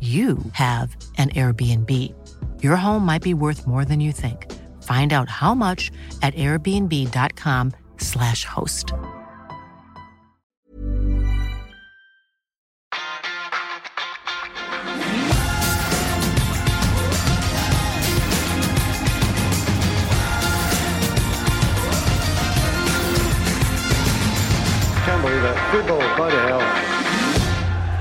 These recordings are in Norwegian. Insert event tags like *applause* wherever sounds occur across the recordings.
you have an Airbnb. Your home might be worth more than you think. Find out how much at airbnb.com/slash host. Can't believe the hell.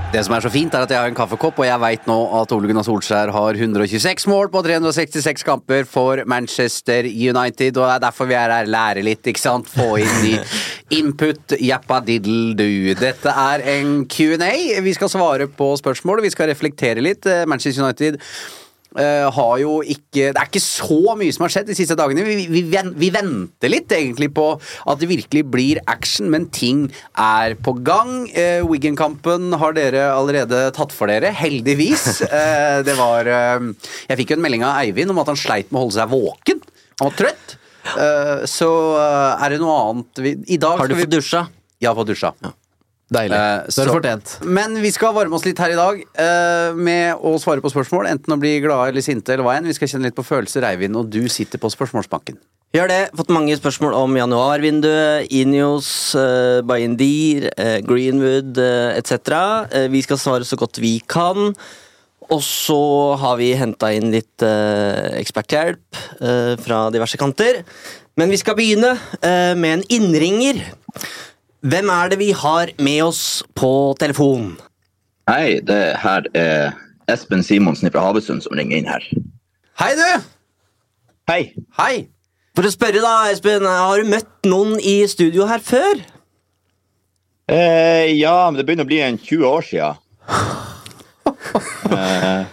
Det som er så fint, er at jeg har en kaffekopp, og jeg veit nå at Ole Gunnar Solskjær har 126 mål på 366 kamper for Manchester United, og det er derfor vi er her, lære litt, ikke sant? Få inn ny *laughs* input, jappa diddle do. Dette er en Q&A. Vi skal svare på spørsmål, vi skal reflektere litt. Eh, Manchester United eh, har jo ikke Det er ikke så mye som har skjedd de siste dagene. Vi, vi, vi venter litt egentlig på at det virkelig blir action, men ting er på gang. Uh, Wiggen-kampen har dere allerede tatt for dere, heldigvis. Uh, *laughs* det var Jeg fikk jo en melding av Eivind om at han sleit med å holde seg våken. Han var trøtt. Så er det noe annet vi, I dag Har du fått dusja? Ja, fått dusja. Deilig. Eh, så er det fortjent. Men vi skal varme oss litt her i dag uh, med å svare på spørsmål. Enten å bli glade eller sinte eller hva enn. Vi skal kjenne litt på følelser, Eivind, og du sitter på spørsmålsbanken. Gjør det. Fått mange spørsmål om januarvinduet, Inios, uh, Bayendir, uh, Greenwood uh, etc. Eh, vi skal svare så godt vi kan. Og så har vi henta inn litt eh, eksperthjelp eh, fra diverse kanter. Men vi skal begynne eh, med en innringer. Hvem er det vi har med oss på telefon? Hei, det her er Espen Simonsen fra Havøysund som ringer inn her. Hei, du! Hei. Hei! For å spørre, da, Espen, har du møtt noen i studio her før? Eh, ja, men det begynner å bli en 20 år siden. *laughs* Eh,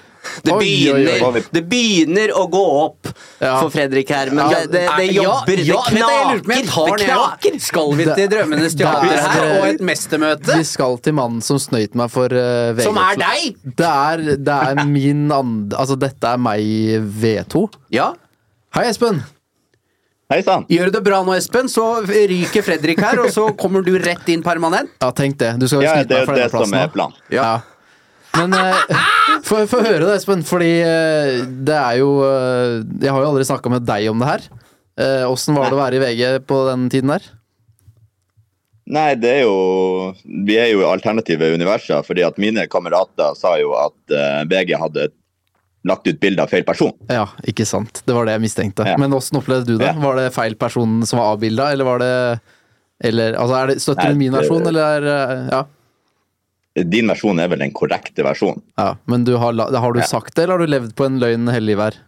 Det Oi, oi, oi. begynner, det begynner å gå opp Ja. for Fredrik her, men det, det, det jobber. ja, det knaker. Det knaker. Skal vi til Drømmenes Det teater er- her, og et mestermøte? Vi skal til mannen som snøyt meg for uh, VG. Som er deg! Det er, det er *laughs* min and... Altså, dette er meg V2. Ja. Hei, Espen. Hei sann. Gjør du det bra nå, Espen, så ryker Fredrik her, og så kommer du rett inn permanent. Ja, tenk det. Du skal jo Ja, snyte det meg er for det denne som er planen. Ja. Men uh, *laughs* få høre det, Espen, fordi eh, det er jo eh, Jeg har jo aldri snakka med deg om det her. Åssen var det å være i VG på den tiden der? Nei, det er jo Vi er jo alternative universer, fordi at mine kamerater sa jo at eh, VG hadde lagt ut bilde av feil person. Ja, ikke sant. Det var det jeg mistenkte. Ja. Men åssen opplevde du det? Ja. Var det feil person som var avbilda, eller var det eller, altså er det, Støtter du min versjon, eller er, eh, ja. Din versjon er vel den korrekte versjonen. ja. Men du har, har du sagt det, eller har du levd på en løgn hele livet her?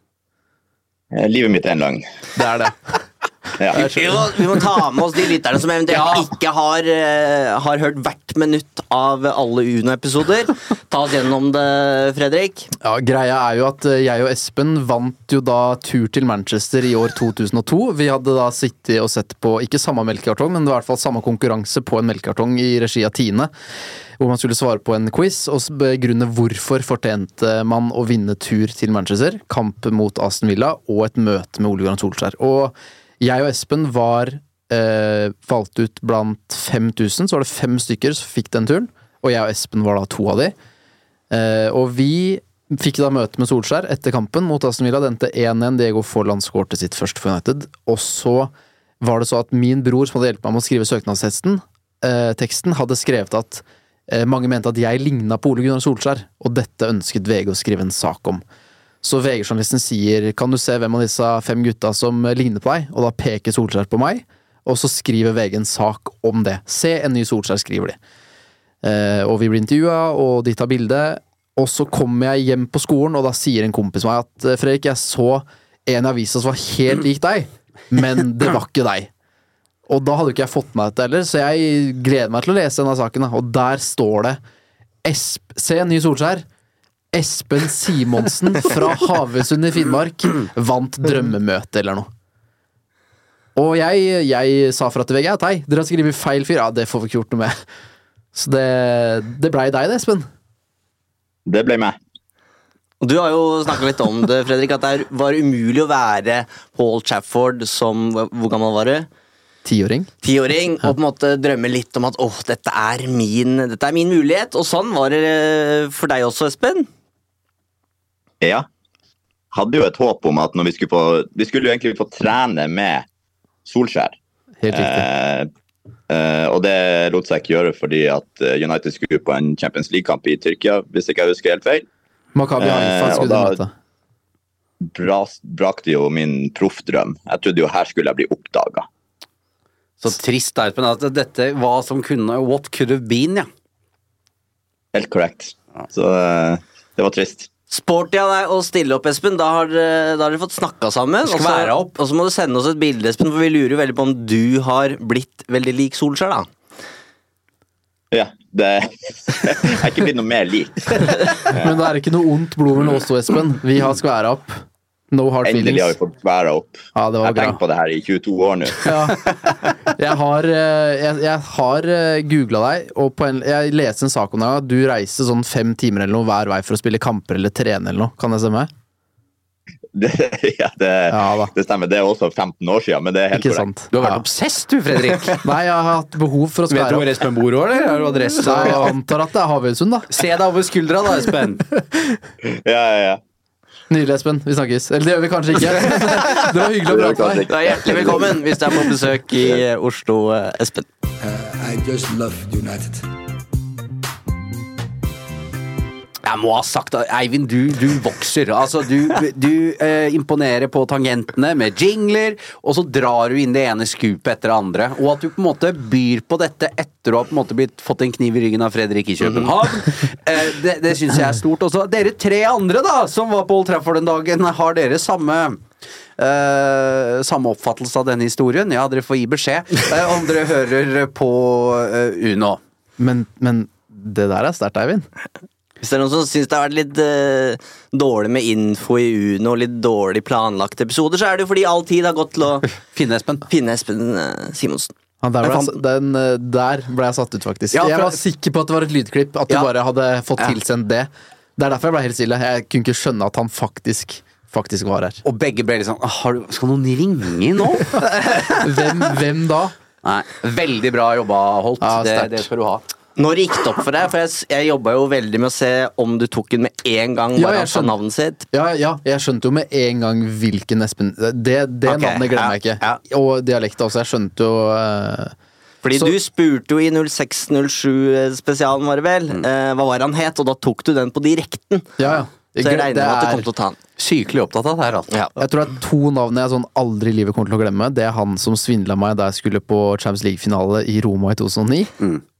Eh, Livet mitt er en løgn. Det er det. *laughs* Ja. Vi må, vi må ta med oss de lytterne som eventuelt ikke har, eh, har hørt hvert minutt av alle Uno-episoder. Ta oss gjennom det, Fredrik. Ja, Greia er jo at eh, jeg og Espen vant jo da tur til Manchester i år 2002. Vi hadde da sittet og sett på ikke samme melkekartong, men det var i hvert fall samme konkurranse på en melkekartong i regi av Tine. Hvor man skulle svare på en quiz og begrunne hvorfor fortjente man å vinne tur til Manchester, kamp mot Aston Villa og et møte med Ole Gunnar Solskjær. Og jeg og Espen var eh, valgt ut blant 5000, så var det fem stykker som fikk den turen. Og jeg og Espen var da to av de. Eh, og vi fikk da møte med Solskjær etter kampen mot Aston Villa. Det endte 1-1. Diego Forland skårte sitt første for United. Og så var det så at min bror, som hadde hjulpet meg med å skrive søknadsteksten, eh, teksten, hadde skrevet at Eh, mange mente at jeg ligna på Ole Gunnar Solskjær, og dette ønsket VG å skrive en sak om. Så VG-journalisten sier 'kan du se hvem av disse fem gutta som ligner på deg', og da peker Solskjær på meg, og så skriver VG en sak om det. Se en ny Solskjær, skriver de. Eh, og vi blir intervjua, og de tar bilde. Og så kommer jeg hjem på skolen, og da sier en kompis meg at eh, Fredrik, jeg så en i avisa som var helt lik deg, men det var ikke deg. Og da hadde jo ikke jeg fått med dette heller, så jeg gleder meg til å lese denne saken. Og der står det Esp Se en ny Solskjær. Espen Simonsen fra Havøysund i Finnmark vant drømmemøte eller noe. Og jeg, jeg sa fra til VG at hei, dere har skrevet feil fyr. Ja, det får vi ikke gjort noe med. Så det, det blei deg, det, Espen. Det ble meg. Og Du har jo snakka litt om det, Fredrik, at det var umulig å være Paul Chafford som Hvor gammel var du? Tiåring. Tiåring, og på en måte drømme litt om at åh, dette er min, dette er min mulighet. Og sånn var det eh, for deg også, Espen. Ja. Hadde jo et håp om at når vi skulle få Vi skulle jo egentlig få trene med Solskjær. Helt riktig. Eh, eh, og det lot seg ikke gjøre fordi at eh, United skulle på en Champions League-kamp i Tyrkia, hvis ikke jeg husker helt feil. Makabi Haifa eh, og skulle da- du møte. Bras, brakte jo min proffdrøm. Jeg trodde jo her skulle jeg bli oppdaga. Så trist, Erpen. At dette hva som kunne What could have been, ja. Helt korrekt. Så eh, det var trist. Sporty av deg å stille opp, Espen. Da har dere, da har dere fått snakka sammen. og så- Skværa opp. Og så må du sende oss et bilde, Espen, for vi lurer jo veldig på om du har blitt veldig lik Solskjær, da. Ja, det *laughs* Jeg er ikke blitt noe mer lik. Men det er ikke noe ondt blod mellom oss to, Espen. Vi har skværa opp. No hard Endelig har vi fått bæra opp. Ja, det Jeg har tenkt på det her i 22 år nå. *laughs* Ja. Jeg har, eh, jeg, jeg har googla deg, og på en, jeg leste en sak om deg. at Du reiste sånn fem timer eller noe hver vei for å spille kamper eller trene eller noe. Kan det stemme? *laughs* Det, ja, det, Ja det stemmer. Det er også 15 år siden, men det er helt korrekt. sant? Du har vært Ja. obsess, du, Fredrik. *laughs* Nei, jeg har hatt behov for å Vet du skvære hvor. Espen bor òg, eller? Har du adresse? Nei, jeg antar at det er Havøysund, da. Se deg over skuldra, da, Espen. Ja, ja, ja. Nydelig, Espen. Vi snakkes. Eller det gjør vi kanskje ikke. *laughs* Det var hyggelig å Det prate med deg. Er hjertelig velkommen hvis du er på besøk i eh, Oslo, Espen. Espen. I just love United. Jeg må ha sagt det, Eivind, du, du vokser. Altså, du, du eh, imponerer på tangentene med jingler, og så drar du inn det ene skupet etter det andre. Og at du på en måte byr på dette etter å ha på en måte blitt, fått en kniv i ryggen av Fredrik i København. eh, det det syns jeg er stort. Også dere tre andre da, som var på Old Trafford den dagen, har dere samme Uh, samme oppfattelse av denne historien? Ja, dere får gi beskjed uh, om dere hører på uh, Uno. Men, men det der er sterkt, Eivind. Hvis det er noen som syns det har vært litt eh, dårlig med info i Uno og litt dårlig planlagte episoder, så er det jo fordi all tid har gått til å *laughs* Finne Espen. finne Espen eh, Simonsen. Ja, der, ble Jeg sa- den, eh, der ble jeg satt ut, faktisk. Ja, for- Jeg var sikker på at det var et lydklipp, at du Ja. bare hadde fått Ja. tilsendt det. Det er derfor jeg ble helt stille. Jeg kunne ikke skjønne at han faktisk, faktisk var her. Og begge ble liksom «Ah, har du, Skal noen ringe nå? *laughs* Hvem, hvem da? Nei, Veldig bra jobba, Holt. Ja, det, sterkt. det skal du ha. Når gikk det opp for deg? For jeg, jeg jobba jo veldig med å se om du tok den med en gang. Ja, Bare sa skjønner. navnet sitt. Ja, ja, jeg skjønte jo med en gang hvilken Espen Det, det okay, navnet glemmer jeg ikke. ja, Og dialekta også. Jeg skjønte jo uh, Fordi Så- du spurte jo i 0607-spesialen, var det vel, eh, hva var han het, og da tok du den på direkten. Ja, ja. Så jeg Det regner med at du er- til å ta han. Sykelig opptatt av det her, altså. Ja. Jeg tror det er to navn jeg sånn aldri i livet kommer til å glemme. Det er han som svindla meg da jeg skulle på Champions League-finale i Roma i 2009.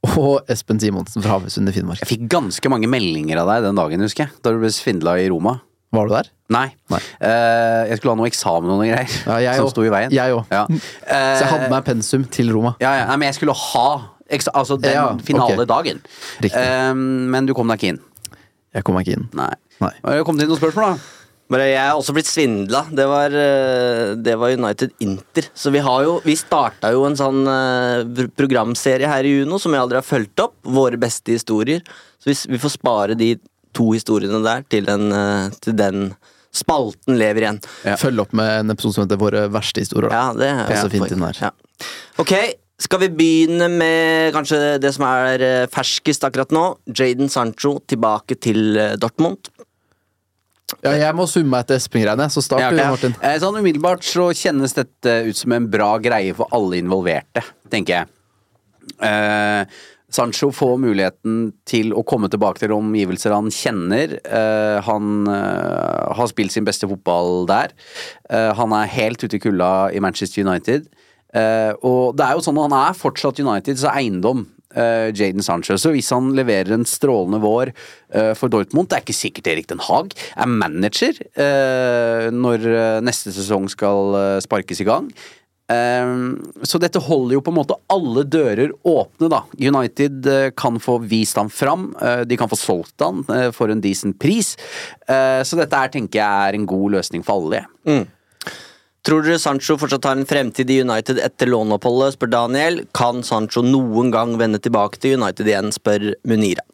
*laughs* Og Espen Simonsen fra Havøysund i Finnmark. Jeg fikk ganske mange meldinger av deg den dagen, husker jeg. Da du ble svindla i Roma. Var du der? Nei. Nei. Uh, jeg skulle ha noe eksamen og noen greier Ja, jeg som sto i veien. Jeg òg. Ja. Så jeg hadde med pensum til Roma. ja, ja, nei, men jeg skulle ha eksa altså den Ja, finaledagen. Okay. Eh, men du kom deg ikke inn. Jeg kom meg ikke inn. Nei. Nei. Har det kommet inn noen spørsmål, da? Bare jeg er også blitt svindla. Det, var, eh, det var United Inter. Så vi har jo Vi starta jo en sånn eh, programserie her i Uno som jeg aldri har fulgt opp. Våre beste historier. Så vi, vi får spare de to historiene der til den, eh, til den spalten lever igjen. Ja. Følg opp med en episode som heter Våre verste historier. Ja, det er Passer også fint inn her. Ja. Ok, skal vi begynne med kanskje det som er ferskest akkurat nå? Jaden Sancho tilbake til Dortmund. Ja, jeg må summe meg etter Espen-greiene, så start Ja, du. Martin. Eh, Sånn umiddelbart så kjennes dette ut som en bra greie for alle involverte, tenker jeg. Eh, Sancho får muligheten til å komme tilbake til omgivelser han kjenner. Eh, han eh, har spilt sin beste fotball der. Eh, han er helt ute i kulda i Manchester United. Eh, og det er jo sånn at han er fortsatt Uniteds eiendom. Uh, Jaden Sancho. Så hvis han leverer en strålende vår uh, for Dortmund Det er ikke sikkert Erik Den Haag er manager uh, når eh, neste sesong skal eh, sparkes i gang. Eh, så dette holder jo på en måte alle dører åpne, da. United eh, kan få vist ham fram. eh, de kan få solgt eh, for en decent pris. Eh, så dette her tenker jeg er en god løsning for alle. Tror dere Sancho fortsatt har en fremtid i United etter låneoppholdet, spør Daniel. Kan Sancho noen gang vende tilbake til United igjen, spør Munira.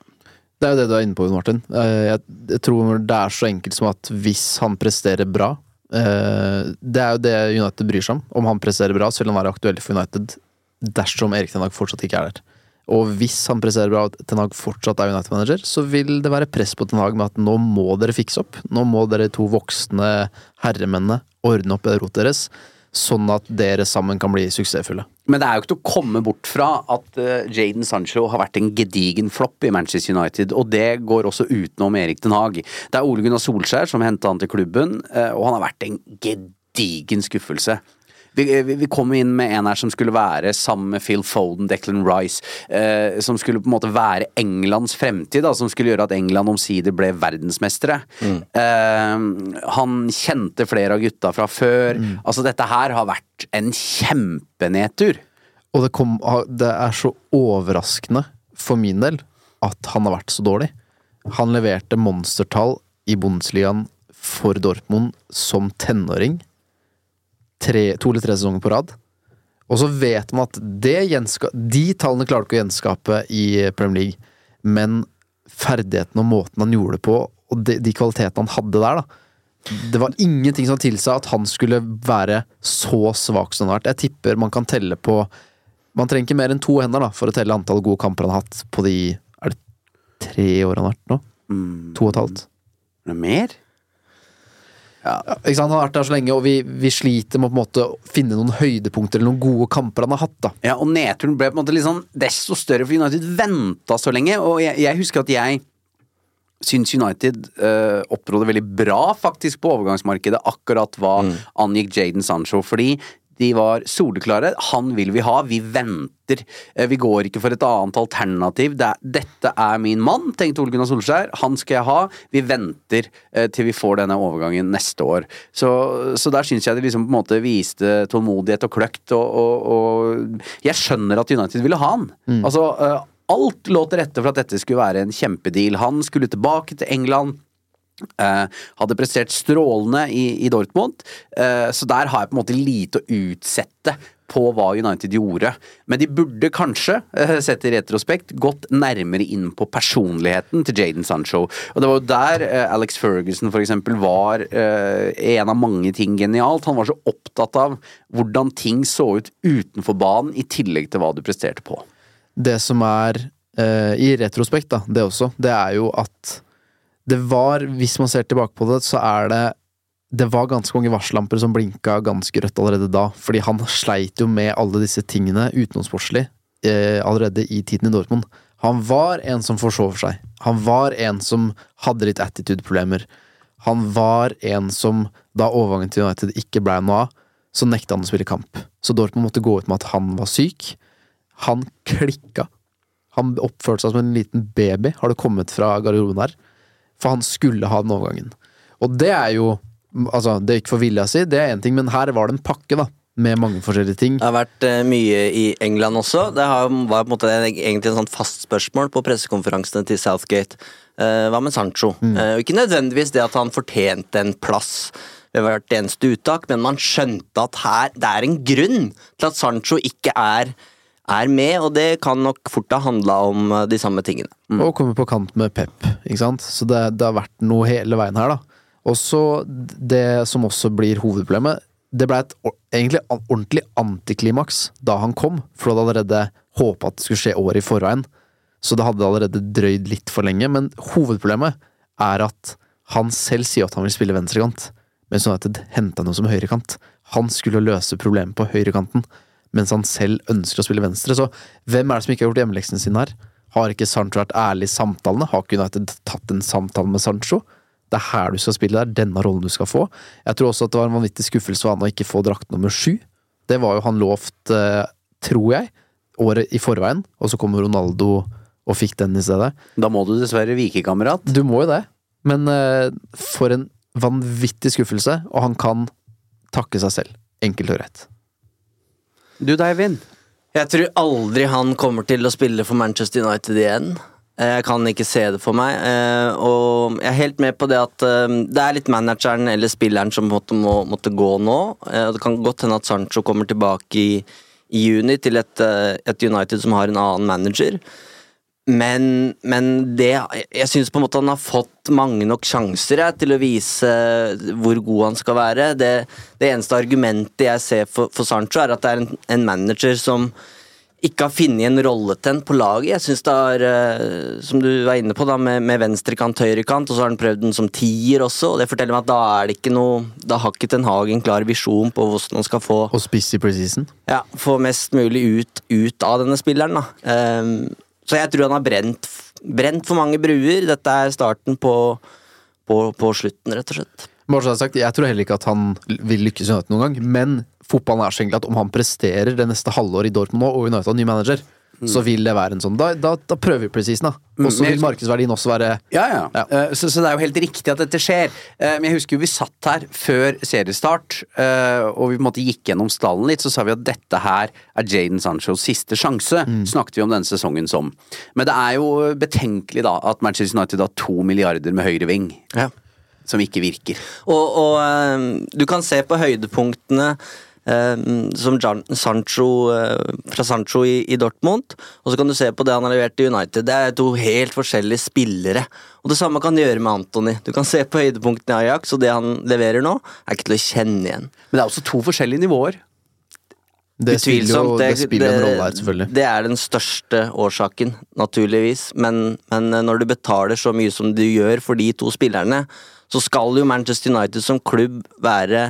Det er jo det du er inne på, Martin. Eh, Jeg, tror det er så enkelt som at hvis han presterer bra eh, Det er jo det United bryr seg om. Om han presterer bra, så vil han være aktuell for United dersom Erik Ten Hag fortsatt ikke er der. Og hvis han presterer bra og Ten Hag fortsatt er United-manager, så vil det være press på Ten Hag med at nå må dere fikse opp. Nå må dere to voksne herremennene ordne opp rotet deres, sånn at dere sammen kan bli suksessfulle. Men det er jo ikke til å komme bort fra at uh, Jaden Sancho har vært en gedigen flopp i Manchester United, og det går også utenom Erik Den Haag. Det er Ole Gunnar Solskjær som henta han til klubben, uh, og han har vært en gedigen skuffelse. Vi, vi, vi kom inn med en her som skulle være sammen med Phil Foden, Declan Rice, eh, som skulle på en måte være Englands fremtid, da, som skulle gjøre at England omsider ble verdensmestere. Eh, han kjente flere av gutta fra før. Altså, dette her har vært en kjempenedtur. Og det, kom, det er så overraskende for min del at han har vært så dårlig. Han leverte monstertall i Bundesligaen for Dortmund som tenåring. Tre, to eller tre sesonger på rad. Og så vet man at de tallene klarte ikke å gjenskape i Premier League, men ferdigheten og måten han gjorde det på, og de, de kvalitetene han hadde der, da det var ingenting som tilsa at han skulle være så svak som han har vært. Jeg tipper man kan telle på Man trenger ikke mer enn to hender da for å telle antall gode kamper han har hatt på de Er det tre år han har vært nå? To og et halvt. Er det mer? Ja, ikke sant? Han har vært der så lenge, og vi, vi sliter med å på en måte finne noen høydepunkter eller noen gode kamper han har hatt. da Ja, og nedturen ble på en måte litt sånn desto større, for United venta så lenge. Og jeg, jeg husker at jeg syns United øh, opptrådte veldig bra faktisk på overgangsmarkedet akkurat hva angikk Jaden Sancho. Fordi de var soleklare. Han vil vi ha. Vi venter. Eh, Vi går ikke for et annet alternativ. Det er, dette er min mann, tenkte Ole Gunnar Solskjær. Han skal jeg ha. Vi venter eh, til vi får denne overgangen neste år. Så, så der syns jeg det liksom på en måte viste tålmodighet og kløkt. Og, og, og jeg skjønner at United ville ha han. Altså, eh, alt lå til rette for at dette skulle være en kjempedeal. Han skulle tilbake til England. Eh, hadde prestert strålende i, i Dortmund, eh, så der har jeg på en måte lite å utsette på hva United gjorde. Men de burde kanskje, eh, sett i retrospekt, gått nærmere inn på personligheten til Jaden Sancho. Og det var jo der Alex Ferguson eksempel var en av mange ting genialt. Han var så opptatt av hvordan ting så ut utenfor banen, i tillegg til hva du presterte på. det som er I retrospekt, da, det også, det er jo at det var, hvis man ser tilbake på det, så er det Det var ganske mange varsellamper som blinka ganske rødt allerede da, fordi han sleit jo med alle disse tingene utenomsportslig eh, allerede i tiden i Dortmund. Han var en som forsov seg. Han var en som hadde litt attitude-problemer. Han var en som, da overgangen til United ikke blei noe av, så nekta han å spille kamp. Så Dortmund måtte gå ut med at han var syk. Han klikka. Han oppførte seg som en liten baby, har det kommet fra garderoben her. For han skulle ha den overgangen. Og det er jo Altså, det er ikke for vilja si, det er én ting, men her var det en pakke, da. Med mange forskjellige ting. Det har vært uh, mye i England også. Det har, var på en måte egentlig en sånn fast spørsmål på pressekonferansene til Southgate. Uh, hva med Sancho? Mm. Uh, ikke nødvendigvis det at han fortjente en plass ved hvert eneste uttak, men man skjønte at her, det er en grunn til at Sancho ikke er, er med, og det kan nok fort ha handla om eh, de samme tingene. Og komme på kant med Pep, ikke sant. Så det, det har vært noe hele veien her, da. Og så det som også blir hovedproblemet, det ble et egentlig ordentlig antiklimaks da han kom, for du hadde allerede håpa at det skulle skje året i forveien. Så det hadde allerede drøyd litt for lenge, men hovedproblemet er at han selv sier at han vil spille venstrekant, mens United henta noe som høyrekant. Han skulle løse problemet på høyrekanten, mens han selv ønsker å spille venstre. Så hvem er det som ikke har gjort hjemmeleksene sine her? Har ikke Sancho vært ærlig i samtalene? Har ikke United tatt en samtale med Sancho? Det er her du skal spille, det er denne rollen du skal få. Jeg tror også at det var en vanvittig skuffelse for han å ikke få drakt nummer sju. Det var jo han lovt, eh, tror jeg, året i forveien, og så kom Ronaldo og fikk den i stedet. Da må du dessverre vike, kamerat. Du må jo det, men eh, for en vanvittig skuffelse, og han kan takke seg selv. Enkelt og greit. Du da? Jeg tror aldri han kommer til å spille for Manchester United igjen. Eh, Jeg kan ikke se det for meg. eh, Og jeg er helt med på det at eh, det er litt manageren eller spilleren som måtte, må, måtte gå nå. Det kan godt hende at Sancho kommer tilbake i, i juni til et, et United som har en annen manager. Men, men det Jeg syns på en måte han har fått mange nok sjanser jeg, til å vise hvor god han skal være. Det, det eneste argumentet jeg ser for, for Sancho, er at det er en, en manager som ikke har funnet en rolle til en på laget. Jeg synes det har, eh, som du var inne på, da, med, med venstrekant, høyrekant, og så har han prøvd den som tier også, og det forteller meg at da er det ikke noe Da har ikke Ten Hag en klar visjon på hvordan han skal få Og spiss i preseason. ja, få mest mulig ut, ut av denne spilleren. Da. Ehm, så jeg tror han har brent, brent for mange bruer. Dette er starten på, på, på slutten, rett og slett. Sagt, Jeg tror heller ikke at han vil lykkes i United noen gang, men fotballen er så at om han presterer det neste halvåret i Dortmund nå, og United har ny manager, så vil det være en sånn Da, da, da prøver vi presisen, da. Og så Mm, vil markedsverdien også være Ja, ja. Ja. Uh, Så, så det er jo helt riktig at dette skjer. Uh, Men jeg husker jo vi satt her før seriestart, uh, og vi på en måte gikk gjennom stallen litt, så sa vi at dette her er Jaden Sanchos siste sjanse. Snakket vi om denne sesongen som. Men det er jo betenkelig da at Manchester United har to milliarder med høyre ving. Som ikke virker. Og, og du kan se på høydepunktene som Jan, Sancho, eh, fra Sancho i, i Dortmund, og så kan du se på det han har levert i United. Det er to helt forskjellige spillere. Og det samme kan du gjøre med Anthony. Du kan se på høydepunktene i Ajax, og det han leverer nå, er ikke til å kjenne igjen. Men det er også to forskjellige nivåer. Det spiller jo det, spiller en rolle her, selvfølgelig. Det er den største årsaken, naturligvis. Men, men når du betaler så mye som du gjør for de to spillerne, så skal jo Manchester United som klubb være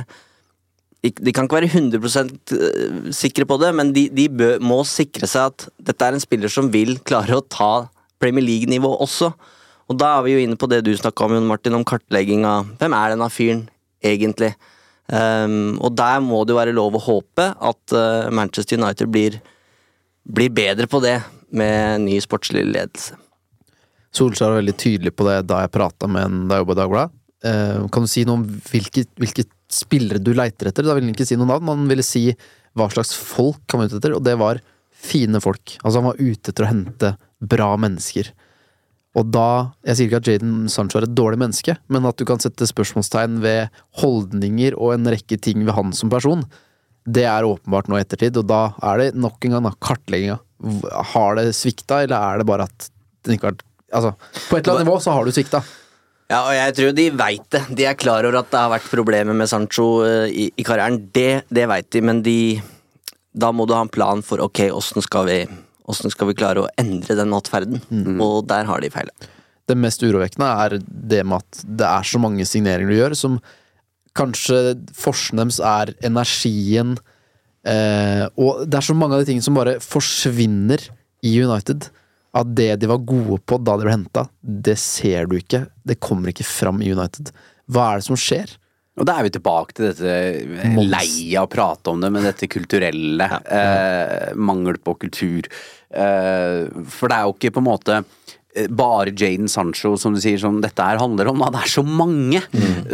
De kan ikke være 100% sikre på det, men de, de bø, må sikre seg at dette er en spiller som vil klare å ta Premier League-nivå også. Og da er vi jo inne på det du snakka om, Jon Martin, om kartlegging av hvem er denne fyren egentlig? Um, og der må det jo være lov å håpe at uh, Manchester United blir, blir bedre på det med ny sportslig ledelse. Solskjær var veldig tydelig på det da jeg prata med en da jeg jobba i Dagbladet. Uh, kan du si noe om hvilke, hvilke spillere du leiter etter? Da ville han ikke si noe navn, han ville si hva slags folk han var ute etter, og det var fine folk. Altså Han var ute etter å hente bra mennesker. Og da Jeg sier ikke at Jaden Sancho er et dårlig menneske, men at du kan sette spørsmålstegn ved holdninger og en rekke ting ved han som person, det er åpenbart nå i ettertid, og da er det nok en gang kartlegginga. Har det svikta, eller er det bare at den ikke har Altså, på et eller annet nivå så har du svikta. Ja, og jeg tror de veit det. De er klar over at det har vært problemer med Sancho uh, i, i karrieren. Det, det veit de, men de Da må du ha en plan for ok, åssen skal vi skal vi klare å endre den atferden? Og der har de feil. Det mest urovekkende er det med at det er så mange signeringer du gjør, som kanskje forsnems er energien eh, Og det er så mange av de tingene som bare forsvinner i United. At det de var gode på da de ble henta, det ser du ikke. Det kommer ikke fram i United. Hva er det som skjer? Og da er vi tilbake til dette leia Moms. lei av å prate om det, men dette kulturelle. Eh, mangel på kultur. Eh, for det er jo ikke på en måte eh, bare Jaden Sancho som du sier som dette her handler om. Da. Det er så mange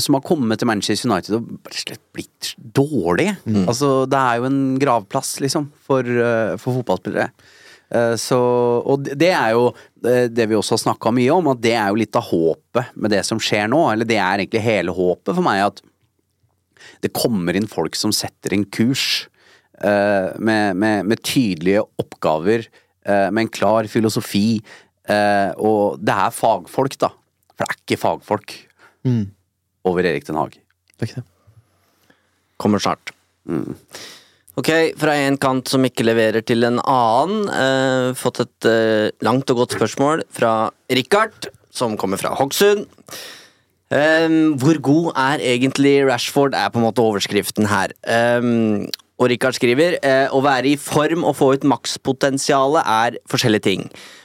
som har kommet til Manchester United og bare slett blitt dårlige. Altså, det er jo en gravplass, liksom, for, eh, for fotballspillere. Eh, Så, og det- er jo eh, det vi også har snakka mye om, at det er jo litt av håpet med det som skjer nå. Eller det er egentlig hele håpet for meg, at det kommer inn folk som setter en kurs. eh, med, med, med tydelige oppgaver, med en klar filosofi. og det er fagfolk, da. For det er ikke fagfolk over Erik Den Haag. Det er ikke det. Kommer snart. Ok, fra en kant som ikke leverer til en annen. Eh, fått et eh, langt og godt spørsmål fra Richard, som kommer fra Hokksund. Eh, hvor god er egentlig Rashford, er på en måte overskriften her. Eh, Og Rikard skriver eh, å være i form og få ut makspotensialet er forskjellige ting.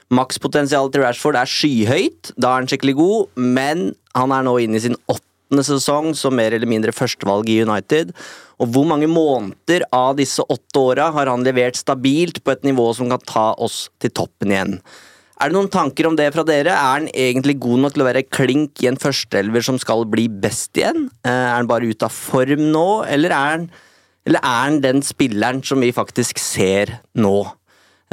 Makspotensialet til Rashford er skyhøyt, da er han skikkelig god, men han er nå inne i sin åttende sesong som mer eller mindre førstevalg i United. Og hvor mange måneder av disse åtte åra har han levert stabilt på et nivå som kan ta oss til toppen igjen? Er det noen tanker om det fra dere? Er han egentlig god nok til å være klink i en førsteelver som skal bli best igjen? Eh, Er han bare ute av form nå, eller er han, eller er han den spilleren som vi faktisk ser nå?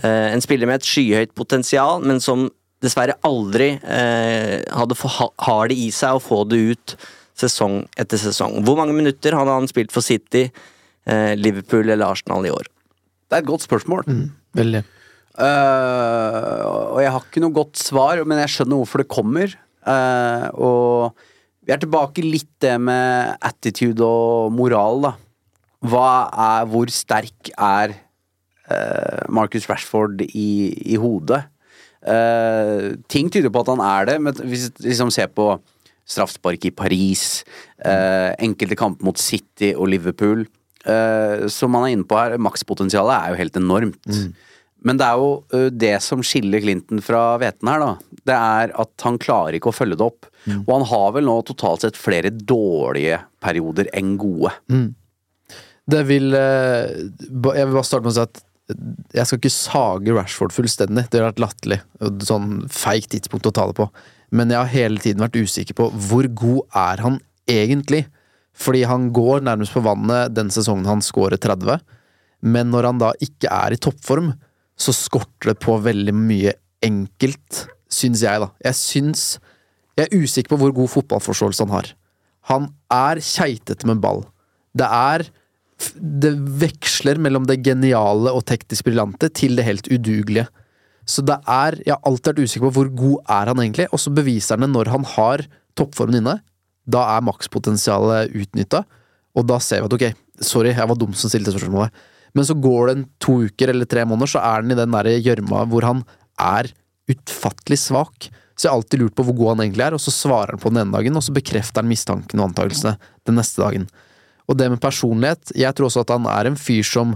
Eh, En spiller med et skyhøyt potensial, men som dessverre aldri eh, hadde for, ha- har det i seg å få det ut sesong etter sesong. Hvor mange minutter hadde han spilt for City, eh, Liverpool eller Arsenal i år? Det er et godt spørsmål. Veldig. Uh, og jeg har ikke noe godt svar, men jeg skjønner hvorfor det kommer. Uh, og vi er tilbake litt det med attitude og moral, da. Hva er Hvor sterk er uh, Marcus Rashford i, i hodet? Eh, ting tyder på at han er det, men hvis vi liksom ser på straffespark i Paris, eh, enkelte kamper mot City og Liverpool eh, Som man er inne på her, makspotensialet er jo helt enormt. Men det er jo det som skiller Clinton fra hveten her, da. Det er at han klarer ikke å følge det opp. Og han har vel nå totalt sett flere dårlige perioder enn gode. Det vil eh, Jeg vil bare starte med å si at jeg skal ikke sage Rashford fullstendig. Det ville vært latterlig. Sånn feigt tidspunkt å ta det på. Men jeg har hele tiden vært usikker på hvor god er han egentlig? Fordi han går nærmest på vannet den sesongen han scorer 30, men når han da ikke er i toppform, så skorter det på veldig mye enkelt, syns jeg, da. Jeg syns Jeg er usikker på hvor god fotballforståelse han har. Han er keitete med ball. Det er det veksler mellom det geniale og teknisk briljante til det helt udugelige. Så det er Jeg har alltid vært usikker på hvor god er han egentlig, og så beviser han det når han har toppformen inne. Da er makspotensialet utnytta, og da ser vi at ok, sorry, jeg var dum som stilte spørsmålet. Men så går det en to uker eller tre måneder, så er han i den der gjørma hvor han er utfattelig svak. Så jeg har alltid lurt på hvor god han egentlig er, og så svarer han på den ene dagen, og så bekrefter han mistankene og antakelsene den neste dagen. Og det med personlighet, jeg tror også at han er en fyr som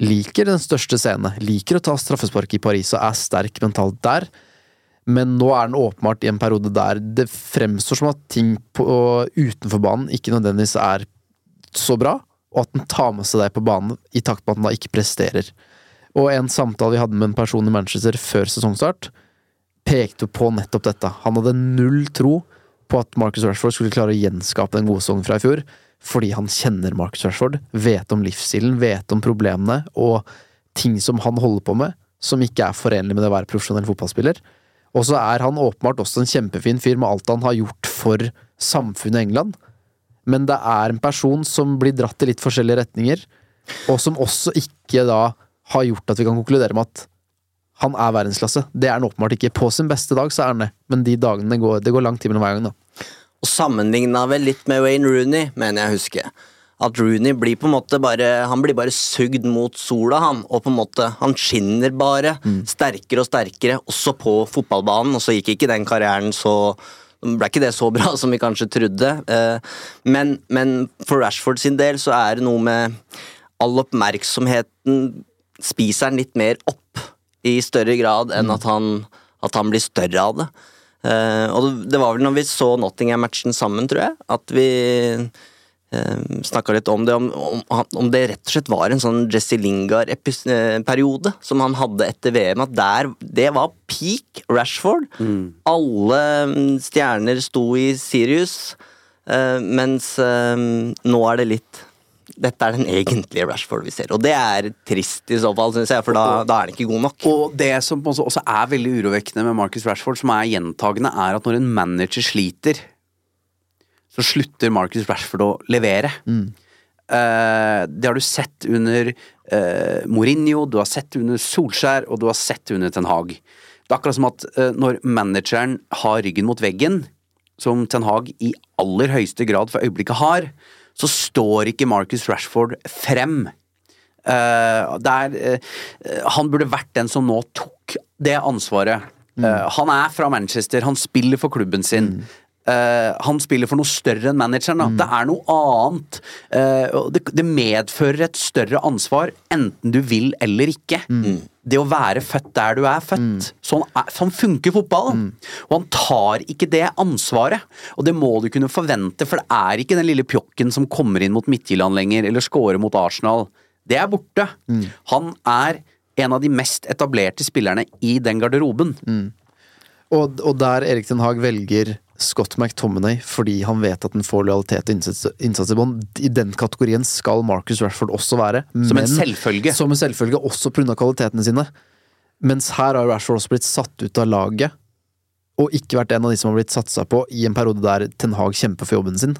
liker den største scene, liker å ta straffespark i Paris og er sterk mentalt der, men nå er den åpenbart i en periode der det fremstår som at ting på, utenfor banen ikke nødvendigvis er så bra, og at den tar med seg deg på banen i takt med at den da ikke presterer. Og en samtale vi hadde med en person i Manchester før sesongstart, pekte på nettopp dette. Han hadde null tro på at Marcus Rashford skulle klare å gjenskape den gode sesongen fra i fjor, fordi han kjenner Marcus Rashford, vet om livsstilen, vet om problemene og ting som han holder på med, som ikke er forenlig med det å være profesjonell fotballspiller. Og så er han åpenbart også en kjempefin fyr med alt han har gjort for samfunnet i England, men det er en person som blir dratt i litt forskjellige retninger, og som også ikke da har gjort at vi kan konkludere med at han er verdensklasse. Det er han åpenbart ikke. På sin beste dag så er han det, men de dagene går, det går lang tid mellom hver gang, da. Og sammenligna vel litt med Wayne Rooney, mener jeg å huske. At Rooney blir på en måte bare Han blir bare sugd mot sola, han. Og på en måte Han skinner bare. Sterkere og sterkere, også på fotballbanen. Og så gikk ikke den karrieren så ble ikke det så *laughs* bra som vi kanskje trodde. Eh, Men, men for Rashford sin del så er det noe med all oppmerksomheten spiser han litt mer opp i større grad enn at han, at han blir større av det. Eh, og det- var vel når vi så Nottingham-matchen sammen, tror jeg, at vi uh, snakka litt om det, om, om, om det rett og slett var en sånn Jesse Lingard-periode som han hadde etter VM. At der, det var peak Rashford. Alle mm, stjerner sto i Sirius, eh, mens eh, nå er det litt dette er den egentlige Rashford vi ser, og det er trist i så fall, syns jeg, for da, da er han ikke god nok. Og det som også er veldig urovekkende med Marcus Rashford, som er gjentagende, er at når en manager sliter, så slutter Marcus Rashford å levere. Eh, det har du sett under uh, Mourinho, du har sett under Solskjær, og du har sett under Ten Hag. Det er akkurat som at uh, når manageren har ryggen mot veggen, som Ten Hag i aller høyeste grad for øyeblikket har, så står ikke Marcus Rashford frem. Uh, der, er, eh, han burde vært den som nå tok det ansvaret. Eh, han er fra Manchester, han spiller for klubben sin. Eh, han spiller for noe større enn manageren. Da. Det er noe annet. Uh, det, det medfører et større ansvar, enten du vil eller ikke. Det å være født der du er født. Sånn, er, sånn funker fotballen. Og han tar ikke det ansvaret. Og det må du kunne forvente, for det er ikke den lille pjokken som kommer inn mot Midtjylland lenger, eller scorer mot Arsenal. Det er borte. Han er en av de mest etablerte spillerne i den garderoben. Og, og der Erik Haag Hag velger Scott McTominay fordi han vet at han får lojalitet og innsats, innsats i bånd. I den kategorien skal Marcus Rashford også være. Som en selvfølge. Som en selvfølge, også pga. kvalitetene sine. Mens her har Rashford også blitt satt ut av laget, og ikke vært en av de som har blitt satsa på i en periode der Ten Hag kjemper for jobben sin.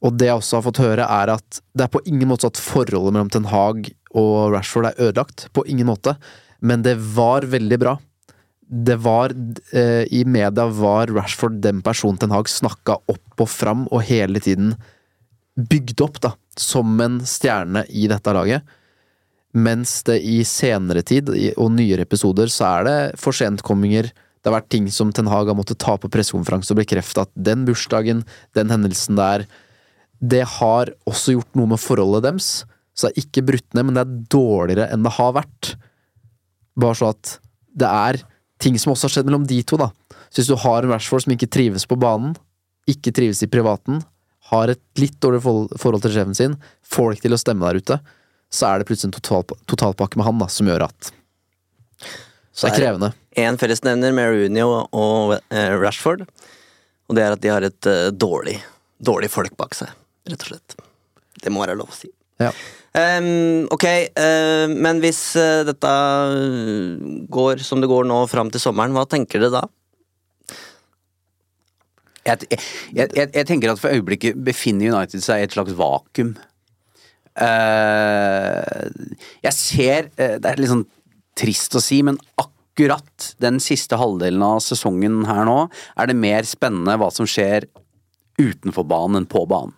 Og det jeg også har fått høre, er at det er på ingen måte at forholdet mellom Ten Hag og Rashford er ødelagt. På ingen måte. Men det var veldig bra. Det var eh, I media var Rashford den personen Ten Hag snakka opp og fram, og hele tiden bygd opp, da. Som en stjerne i dette laget. Mens det i senere tid, og nyere episoder, så er det for sentkomminger. Det har vært ting som Ten Hag har måttet ta på pressekonferanse og bekrefte at den bursdagen, den hendelsen der, det har også gjort noe med forholdet deres. Så det er ikke brutt ned, men det er dårligere enn det har vært. Bare så at det er ting som også har skjedd mellom de to, da. Så hvis du har en Rashford som ikke trives på banen, ikke trives i privaten, har et litt dårlig forhold til sjefen sin, får det ikke til å stemme der ute, så er det plutselig en total, totalpakke med han da, som gjør at Så det er krevende. En fellesnevner med Rooney og, og eh, Rashford, og det er at de har et eh, dårlig, dårlig folk bak seg, rett og slett. Det må være lov å si. Ja. Um, ok, uh, men hvis uh, dette går som det går nå fram til sommeren, hva tenker dere da? Jeg, jeg, jeg, jeg tenker at for øyeblikket befinner United seg i et slags vakuum. Uh, jeg ser eh, Det er litt sånn trist å si, men akkurat den siste halvdelen av sesongen her nå, er det mer spennende hva som skjer utenfor banen enn på banen.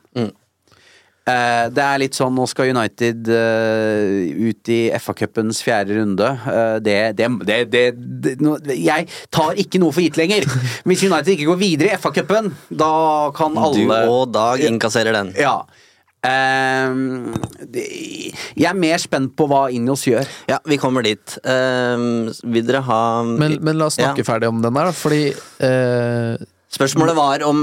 Eh, det er litt sånn, nå skal United eh, ut i FA-cupens fjerde runde. Eh, det, det, det, det, nå- Jeg tar ikke noe for gitt lenger. *laughs* Hvis United ikke går videre i FA-cupen, da kan alle Du og Dag innkasserer den. Ja. Ehm, jeg er mer spent på hva Injos gjør. Ja, vi kommer dit. Ehm, vil dere ha Men, men la oss snakke Ja. ferdig om den der, da, fordi eh, Spørsmålet var om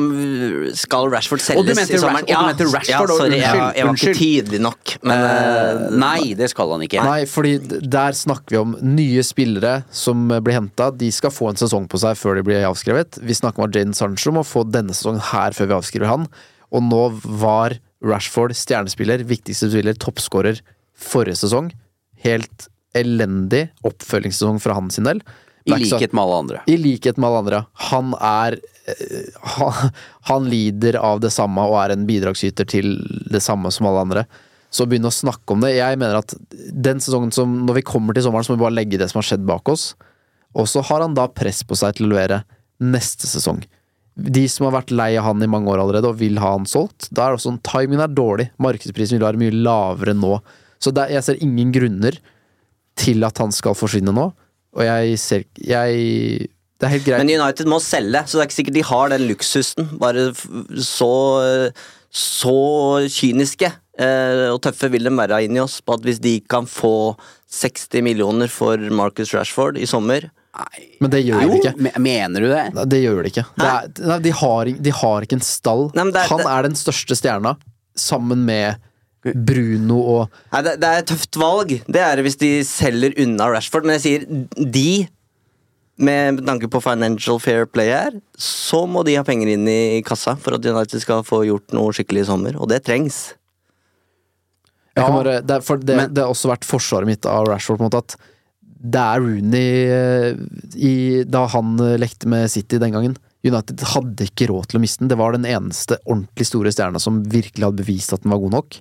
skal Rashford selges i sommeren? Rash- og du mente Rashford, ja, sorry, jeg, unnskyld, jeg, jeg var ikke unnskyld. tydelig nok. Men uh, nei, det skal han ikke. Nei, fordi der snakker vi om nye spillere som blir henta. De skal få en sesong på seg før de blir avskrevet. Vi snakker om at Jaden Sancho må få denne sesongen her før vi avskriver han. Og nå var Rashford stjernespiller, viktigste spiller, toppskårer forrige sesong. Helt elendig oppfølgingssesong fra hans sin del. I likhet med alle andre. I likhet med alle andre. Han er eh, han, han lider av det samme og er en bidragsyter til det samme som alle andre. Så begynne å snakke om det Jeg mener at den sesongen som Når vi kommer til sommeren, så må vi bare legge det som har skjedd bak oss. Og så har han da press på seg til å levere neste sesong. De som har vært lei av han i mange år allerede og vil ha han solgt, da er også sånn timingen er dårlig. Markedsprisen vil være mye lavere nå. Så det, er- jeg ser ingen grunner til at han skal forsvinne nå. Og jeg ser jeg Det er helt greit. Men United må selge, så det er ikke sikkert de har den luksusen. Bare så, så kyniske eh, og tøffe vil de være inni oss på at hvis de kan få 60 millioner for Marcus Rashford i sommer Men det gjør de ikke. mener du det? Nei, Det gjør de ikke. Det er, nei, de, har, de har ikke en stall. Nei, er- Han er den største stjerna, sammen med Bruno og Nei, det, det er et tøft valg. Det er det hvis de selger unna Rashford. Men jeg sier de, med tanke på financial fair play her, så må de ha penger inn i kassa for at United skal få gjort noe skikkelig i sommer. Og det trengs. jeg kan Ja, bare, det, er, for det, men- det har også vært forsvaret mitt av Rashford, på en måte, at det er Rooney eh, i, Da han eh, lekte med City den gangen United hadde ikke råd til å miste den. Det var den eneste ordentlig store stjerna som virkelig hadde bevist at den var god nok.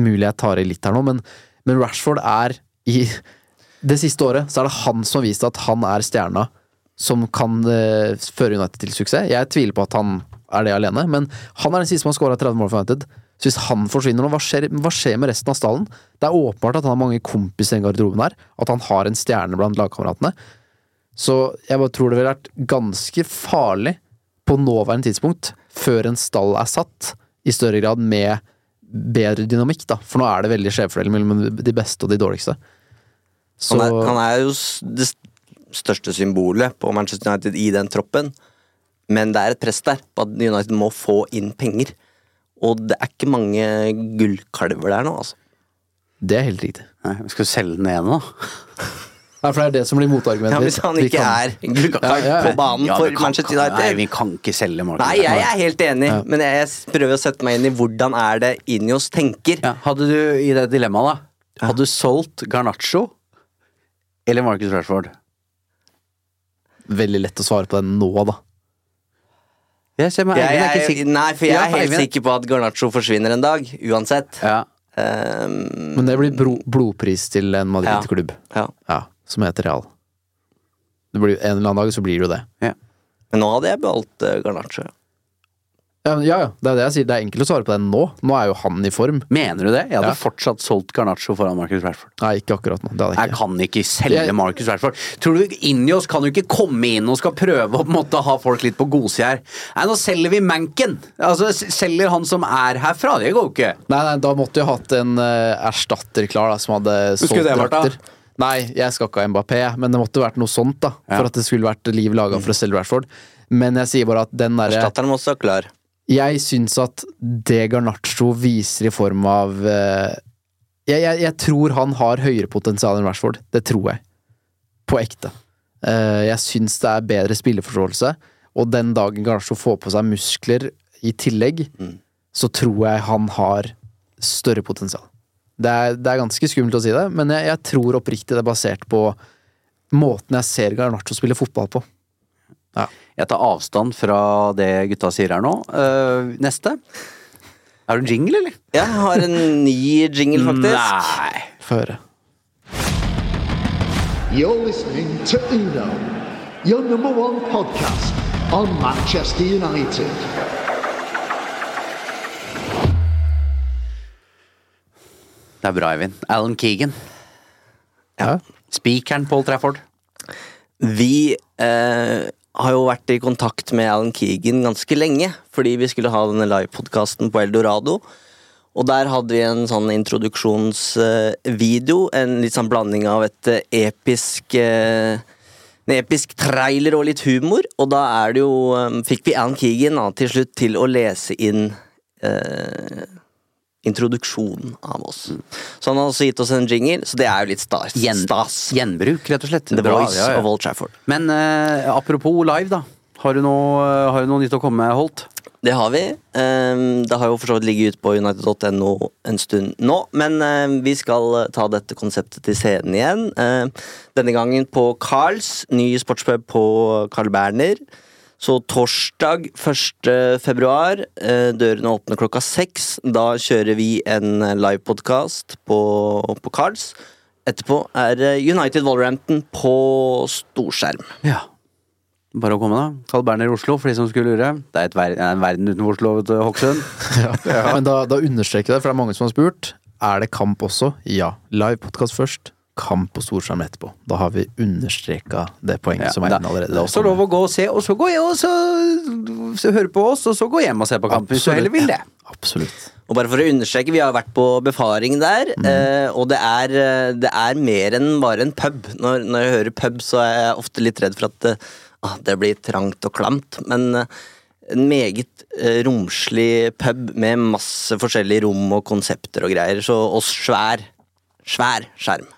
Mulig jeg tar i litt her nå, men, men Rashford er i Det siste året så er det han som har vist at han er stjerna som kan uh, føre United til suksess. Jeg tviler på at han er det alene, men han er den siste som har skåra 30 mål for United. Så hvis han forsvinner nå, hva skjer, hva skjer med resten av stallen? Det er åpenbart at han har mange kompiser i garderoben her, at han har en stjerne blant lagkameratene. Så jeg bare tror det ville vært ganske farlig på nåværende tidspunkt, før en stall er satt, i større grad med bedre dynamikk, da. For nå er det veldig skjevfordeling mellom de beste og de dårligste. Så Han, er, han er jo det største symbolet på Manchester United i den troppen. Men det er et press der på at United må få inn penger. Og det er ikke mange gullkalver der nå, altså. det er helt riktig. Nei, vi skal selge den ene, da. Nei, for det er det som blir motargumentet. Ja, hvis han ikke kan- er gullkalv Ja, ja, ja. på banen Ja, for kan- Manchester United Nei, vi kan ikke selge Mark Nei, jeg er helt enig, men jeg prøver å sette meg inn i hvordan er det Injos tenker. Ja, hadde du i det dilemmaet, da Hadde du solgt Garnaccio eller Marcus Rashford? Veldig lett å svare på den nå, da. Jeg ser meg Jeg, Eivind er ikke jeg, sikker. nei, for jeg er helt sikker på at Garnaccio forsvinner en dag, uansett. Ja. Um, Men det blir bro blodpris til en Madrid-klubb. ja. Ja, som heter Real. Det blir, en eller annen dag så blir det jo det. Men nå hadde jeg beholdt uh, Garnaccio. Ja, ja, ja, det er det jeg sier. Det er enkelt å svare på det nå. Nå er jo han i form. Mener du det? Jeg hadde Ja. fortsatt solgt Garnaccio foran Marcus Rashford. Nei, ikke akkurat nå. Det hadde jeg Jeg ikke. kan ikke selge Jeg- Marcus Rashford. Tror du Injos kan jo ikke komme inn og skal prøve å på en måte ha folk litt på godsida her? Nei, nå selger vi Manken! Altså, selger han som er herfra. Det går jo ikke. Nei, nei, da måtte jeg hatt en uh, erstatter klar, da, som hadde solgt skulle det vært, drakter. Nei, jeg skal ikke ha Mbappé, men det måtte vært noe sånt, da. Ja. For at det skulle vært liv laga for å selge Rashford. Men jeg sier bare at den derre Erstatteren må være klar. Jeg syns at det Garnaccio viser i form av eh, jeg, jeg, jeg tror han har høyere potensial enn Rashford. Det tror jeg. På ekte. Eh, jeg syns det er bedre spilleforståelse, og den dagen Garnaccio får på seg muskler i tillegg, så tror jeg han har større potensial. Det er, det er ganske skummelt å si det, men jeg, jeg tror oppriktig det er basert på måten jeg ser Garnaccio spille fotball på. Jeg tar avstand fra det gutta sier her nå. Uh, neste. Er du jingle, eller? Jeg har en ny jingle, faktisk. Nei. Få høre. You're listening to Uno, your number one podcast on Manchester United. Det er bra, Eivind. Alan Keegan. Ja. Speakeren Paul Trafford. Vi eh, har jo vært i kontakt med Alan Keegan ganske lenge, fordi vi skulle ha denne livepodkasten på Eldorado. Og der hadde vi en sånn introduksjonsvideo, en litt sånn blanding av et eh, episk eh, En episk trailer og litt humor, og da er det jo eh, Fikk vi Alan Keegan da, til slutt til å lese inn eh, introduksjonen av oss. Så han har også gitt oss en jingle, så det er jo litt stas. Gjen. Gjenbruk, rett og slett. The Bra, Voice ja, ja. of Old Trafford. Men eh, apropos live, da. Har du, noe, har du noe nytt å komme med, Holt? Det har vi. Um, Det har jo for så vidt ligget ute på united.no en stund nå, men ehm, vi skal eh, ta dette konseptet til scenen igjen. Uh, Denne gangen på Carls, ny sportspub på Carl Berner. Så torsdag 1. februar, eh, dørene åpner klokka seks. Da kjører vi en livepodkast på, på Cards. Etterpå er eh, United Wolverhampton på storskjerm. Ja. Bare å komme, da. Carl Berner i Oslo, for de som skulle lure. Det er, et ver en verden utenfor Oslo, vet du, Hokksund. *laughs* Men da, da understreker jeg det, for det er mange som har spurt. Er det kamp også? Ja. Live podkast først. Kamp på storskjerm etterpå. Da har vi understreka det poenget Ja, som er inne allerede det er også lov å gå og se, og så gå og så, så høre på oss, og så gå hjem og se på kamp, hvis du heller vil det. Absolutt. Og bare for å understreke, vi har vært på befaring der, eh, og det er, eh, det er mer enn bare en pub. Når, når jeg hører pub, så er jeg ofte litt redd for at eh, ah, det blir trangt og klamt, men eh, en meget eh, romslig pub med masse forskjellige rom og konsepter og greier, så, og svær, svær skjerm.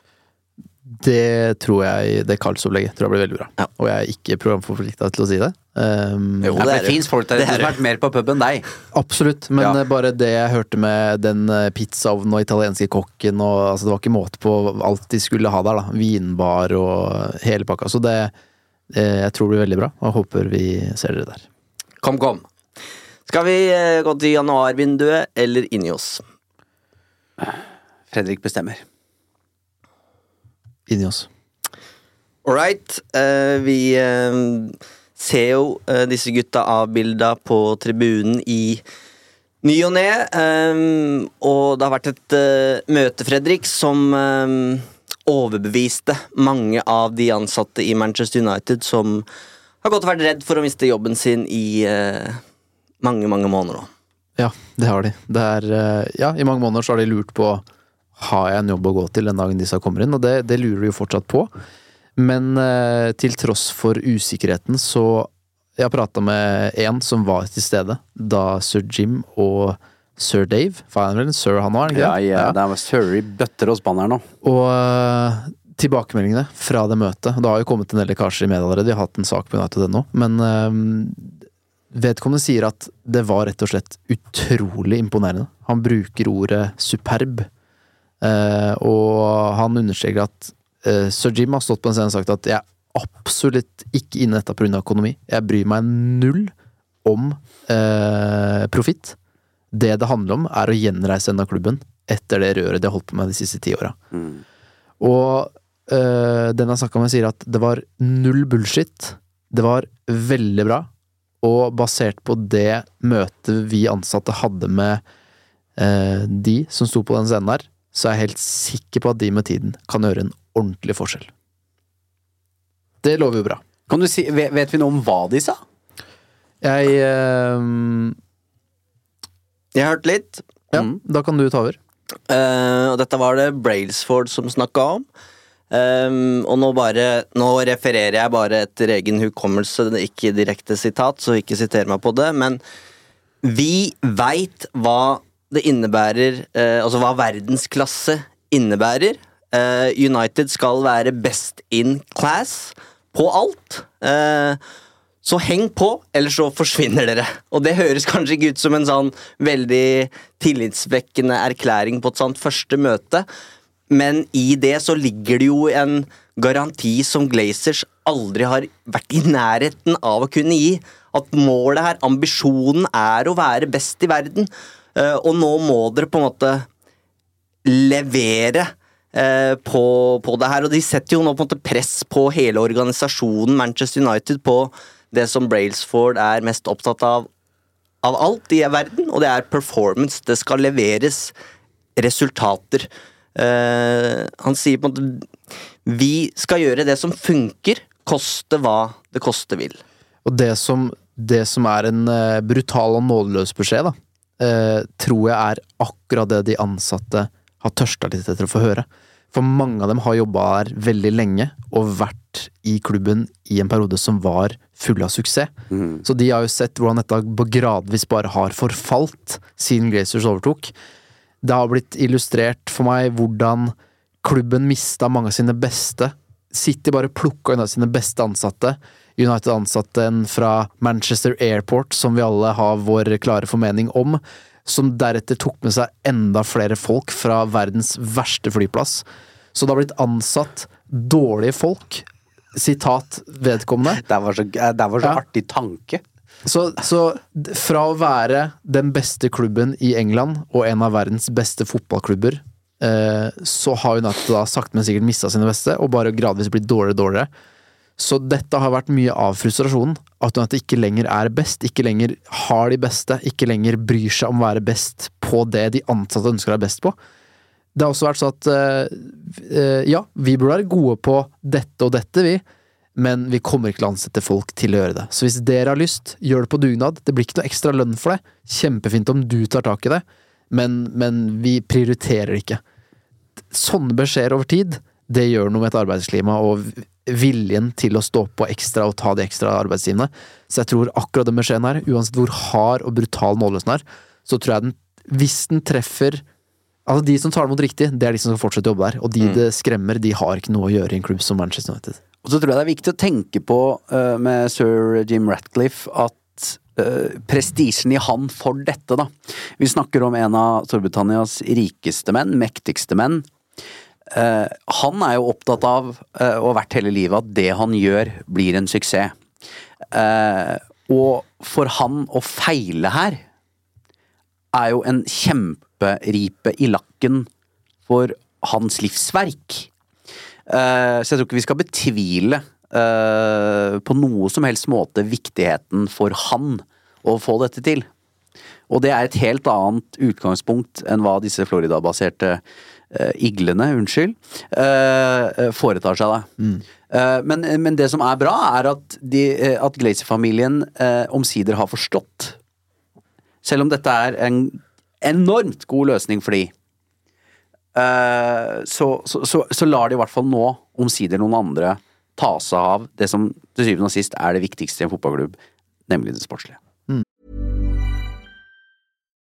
Det tror jeg Det kallsopplegget tror jeg blir veldig bra. Ja. Og jeg er ikke programforplikta til å si det. Um, Jo, det det er fins folk der ute er som har vært mer på pub enn deg. Absolutt, men Ja. bare det jeg hørte med den eh, pizzaovnen og italienske kokken og altså, Det var ikke måte på alt de skulle ha der. da Vinbar og hele pakka. Så det eh, Jeg tror det blir veldig bra, og håper vi ser dere der. Kom, kom. Skal vi eh, gå til januarvinduet eller inni oss? Fredrik bestemmer. Inni oss. All right. Uh, vi uh, ser jo uh, disse gutta avbilda på tribunen i ny og ne. Um, og det har vært et møte, Fredrik, som um, overbeviste mange av de ansatte i Manchester United som har gått og vært redd for å miste jobben sin i mange, mange måneder nå. Ja, det har de. Det er, ja, I mange måneder så har de lurt på har jeg en jobb å gå til den dagen disse kommer inn, og det, det lurer du jo fortsatt på. Men eh, til tross for usikkerheten, så Jeg prata med en som var til stede da sir Jim og sir Dave For han er vel en sir, han òg, Ja, Ja, det? ja, det er i bøtter og spann her nå. Og eh, tilbakemeldingene fra det møtet Det har jo kommet en del lekkasjer i media allerede, vi har hatt en sak på United.no, men eh, vedkommende sier at det var rett og slett utrolig imponerende. Han bruker ordet superb, og han understreker at eh, sir Jim har stått på en scene og sagt at jeg er absolutt ikke inne i dette pga. økonomi. Jeg bryr meg null om eh, profitt. Det det handler om, er å gjenreise denne klubben etter det røret de har holdt på med de siste ti åra. Og øh, den jeg snakka med, sier at det var null bullshit. Det var veldig bra. Og basert på det møtet vi ansatte hadde med øh, de som sto på den scenen der, så er jeg helt sikker på at de med tiden kan gjøre en ordentlig forskjell. Det lover jo bra. Kan du si, vet, vi noe om hva de sa? Jeg øh, Jeg har hørt litt, Ja, Mm. da kan du ta over. eh, og dette var det Brailsford som snakka om. Um, og nå bare Nå refererer jeg bare etter egen hukommelse, ikke direkte sitat, så ikke siter meg på det, men vi veit hva det innebærer eh, Altså hva verdensklasse innebærer. Eh, United skal være best in class på alt. Eh, så heng på, ellers så forsvinner dere. Og det høres kanskje ikke ut som en sånn veldig tillitsvekkende erklæring på et sånt første møte, men i det så ligger det jo en garanti som Glazers aldri har vært i nærheten av å kunne gi. At målet her, ambisjonen, er å være best i verden. Eh, og nå må dere på en måte levere eh, på, på det her. Og de setter jo nå på en måte press på hele organisasjonen Manchester United på det som Brailsford er mest opptatt av av alt i verden, og det er performance. Det skal leveres resultater. Eh, han sier på en måte Vi skal gjøre det som funker, koste hva det koste vil. Og det som, det som er en brutal og nådeløs beskjed, da, eh, tror jeg er akkurat det de ansatte har tørsta litt etter å få høre. For mange av dem har jobba her veldig lenge, og vært i klubben i en periode som var full av suksess. Så de har jo sett hvordan dette gradvis bare har forfalt siden Glazers overtok. Det har blitt illustrert for meg hvordan klubben mista mange av sine beste. City bare plukka unna sine beste ansatte. United ansatte en fra Manchester Airport, som vi alle har vår klare formening om, som deretter tok med seg enda flere folk fra verdens verste flyplass. Så det har blitt ansatt dårlige folk. Sitat vedkommende. Det var så, det var så Ja. artig tanke. Så, så fra å være den beste klubben i England og en av verdens beste fotballklubber, eh, så har United da sakte, men sikkert mista sine beste, og bare gradvis blitt dårligere og dårligere. Så dette har vært mye av frustrasjonen. At United ikke lenger er best, ikke lenger har de beste, ikke lenger bryr seg om å være best på det de ansatte ønsker å være best på. Det har også vært sånn at eh, eh, ja, vi burde være gode på dette og dette, vi. Men vi kommer ikke til å ansette folk til å gjøre det. Så hvis dere har lyst, gjør det på dugnad. Det blir ikke noe ekstra lønn for det. Kjempefint om du tar tak i det, men, men vi prioriterer det ikke. Sånne beskjeder over tid, det gjør noe med et arbeidsklima og viljen til å stå på ekstra og ta de ekstra arbeidstimene. Så jeg tror akkurat den beskjeden her, uansett hvor hard og brutal målløsen er, så tror jeg den, hvis den treffer Altså, de som tar det imot riktig, det er de som skal fortsette å jobbe der. Og de det skremmer, de har ikke noe å gjøre i en klubb som Manchester United. Og så tror jeg det er viktig å tenke på uh, med sir Jim Ratcliffe at uh, prestisjen i han for dette, da. Vi snakker om en av Storbritannias rikeste menn, mektigste menn. Eh, han er jo opptatt av, uh, og har vært hele livet, at det han gjør, blir en suksess. Uh, og for han å feile her er jo en kjemperipe i lakken for hans livsverk. Så jeg tror ikke vi skal betvile på noe som helst måte viktigheten for han å få dette til. Og det er et helt annet utgangspunkt enn hva disse Florida-baserte eh, iglene, unnskyld, eh, foretar seg da. Eh, men, men det som er bra, er at, de, eh, at Glazer-familien eh, omsider har forstått. Selv om dette er en enormt god løsning for de, eh, så, så, så, så lar de i hvert fall nå omsider noen andre ta seg av det som til syvende og sist er det viktigste i en fotballklubb, nemlig det sportslige.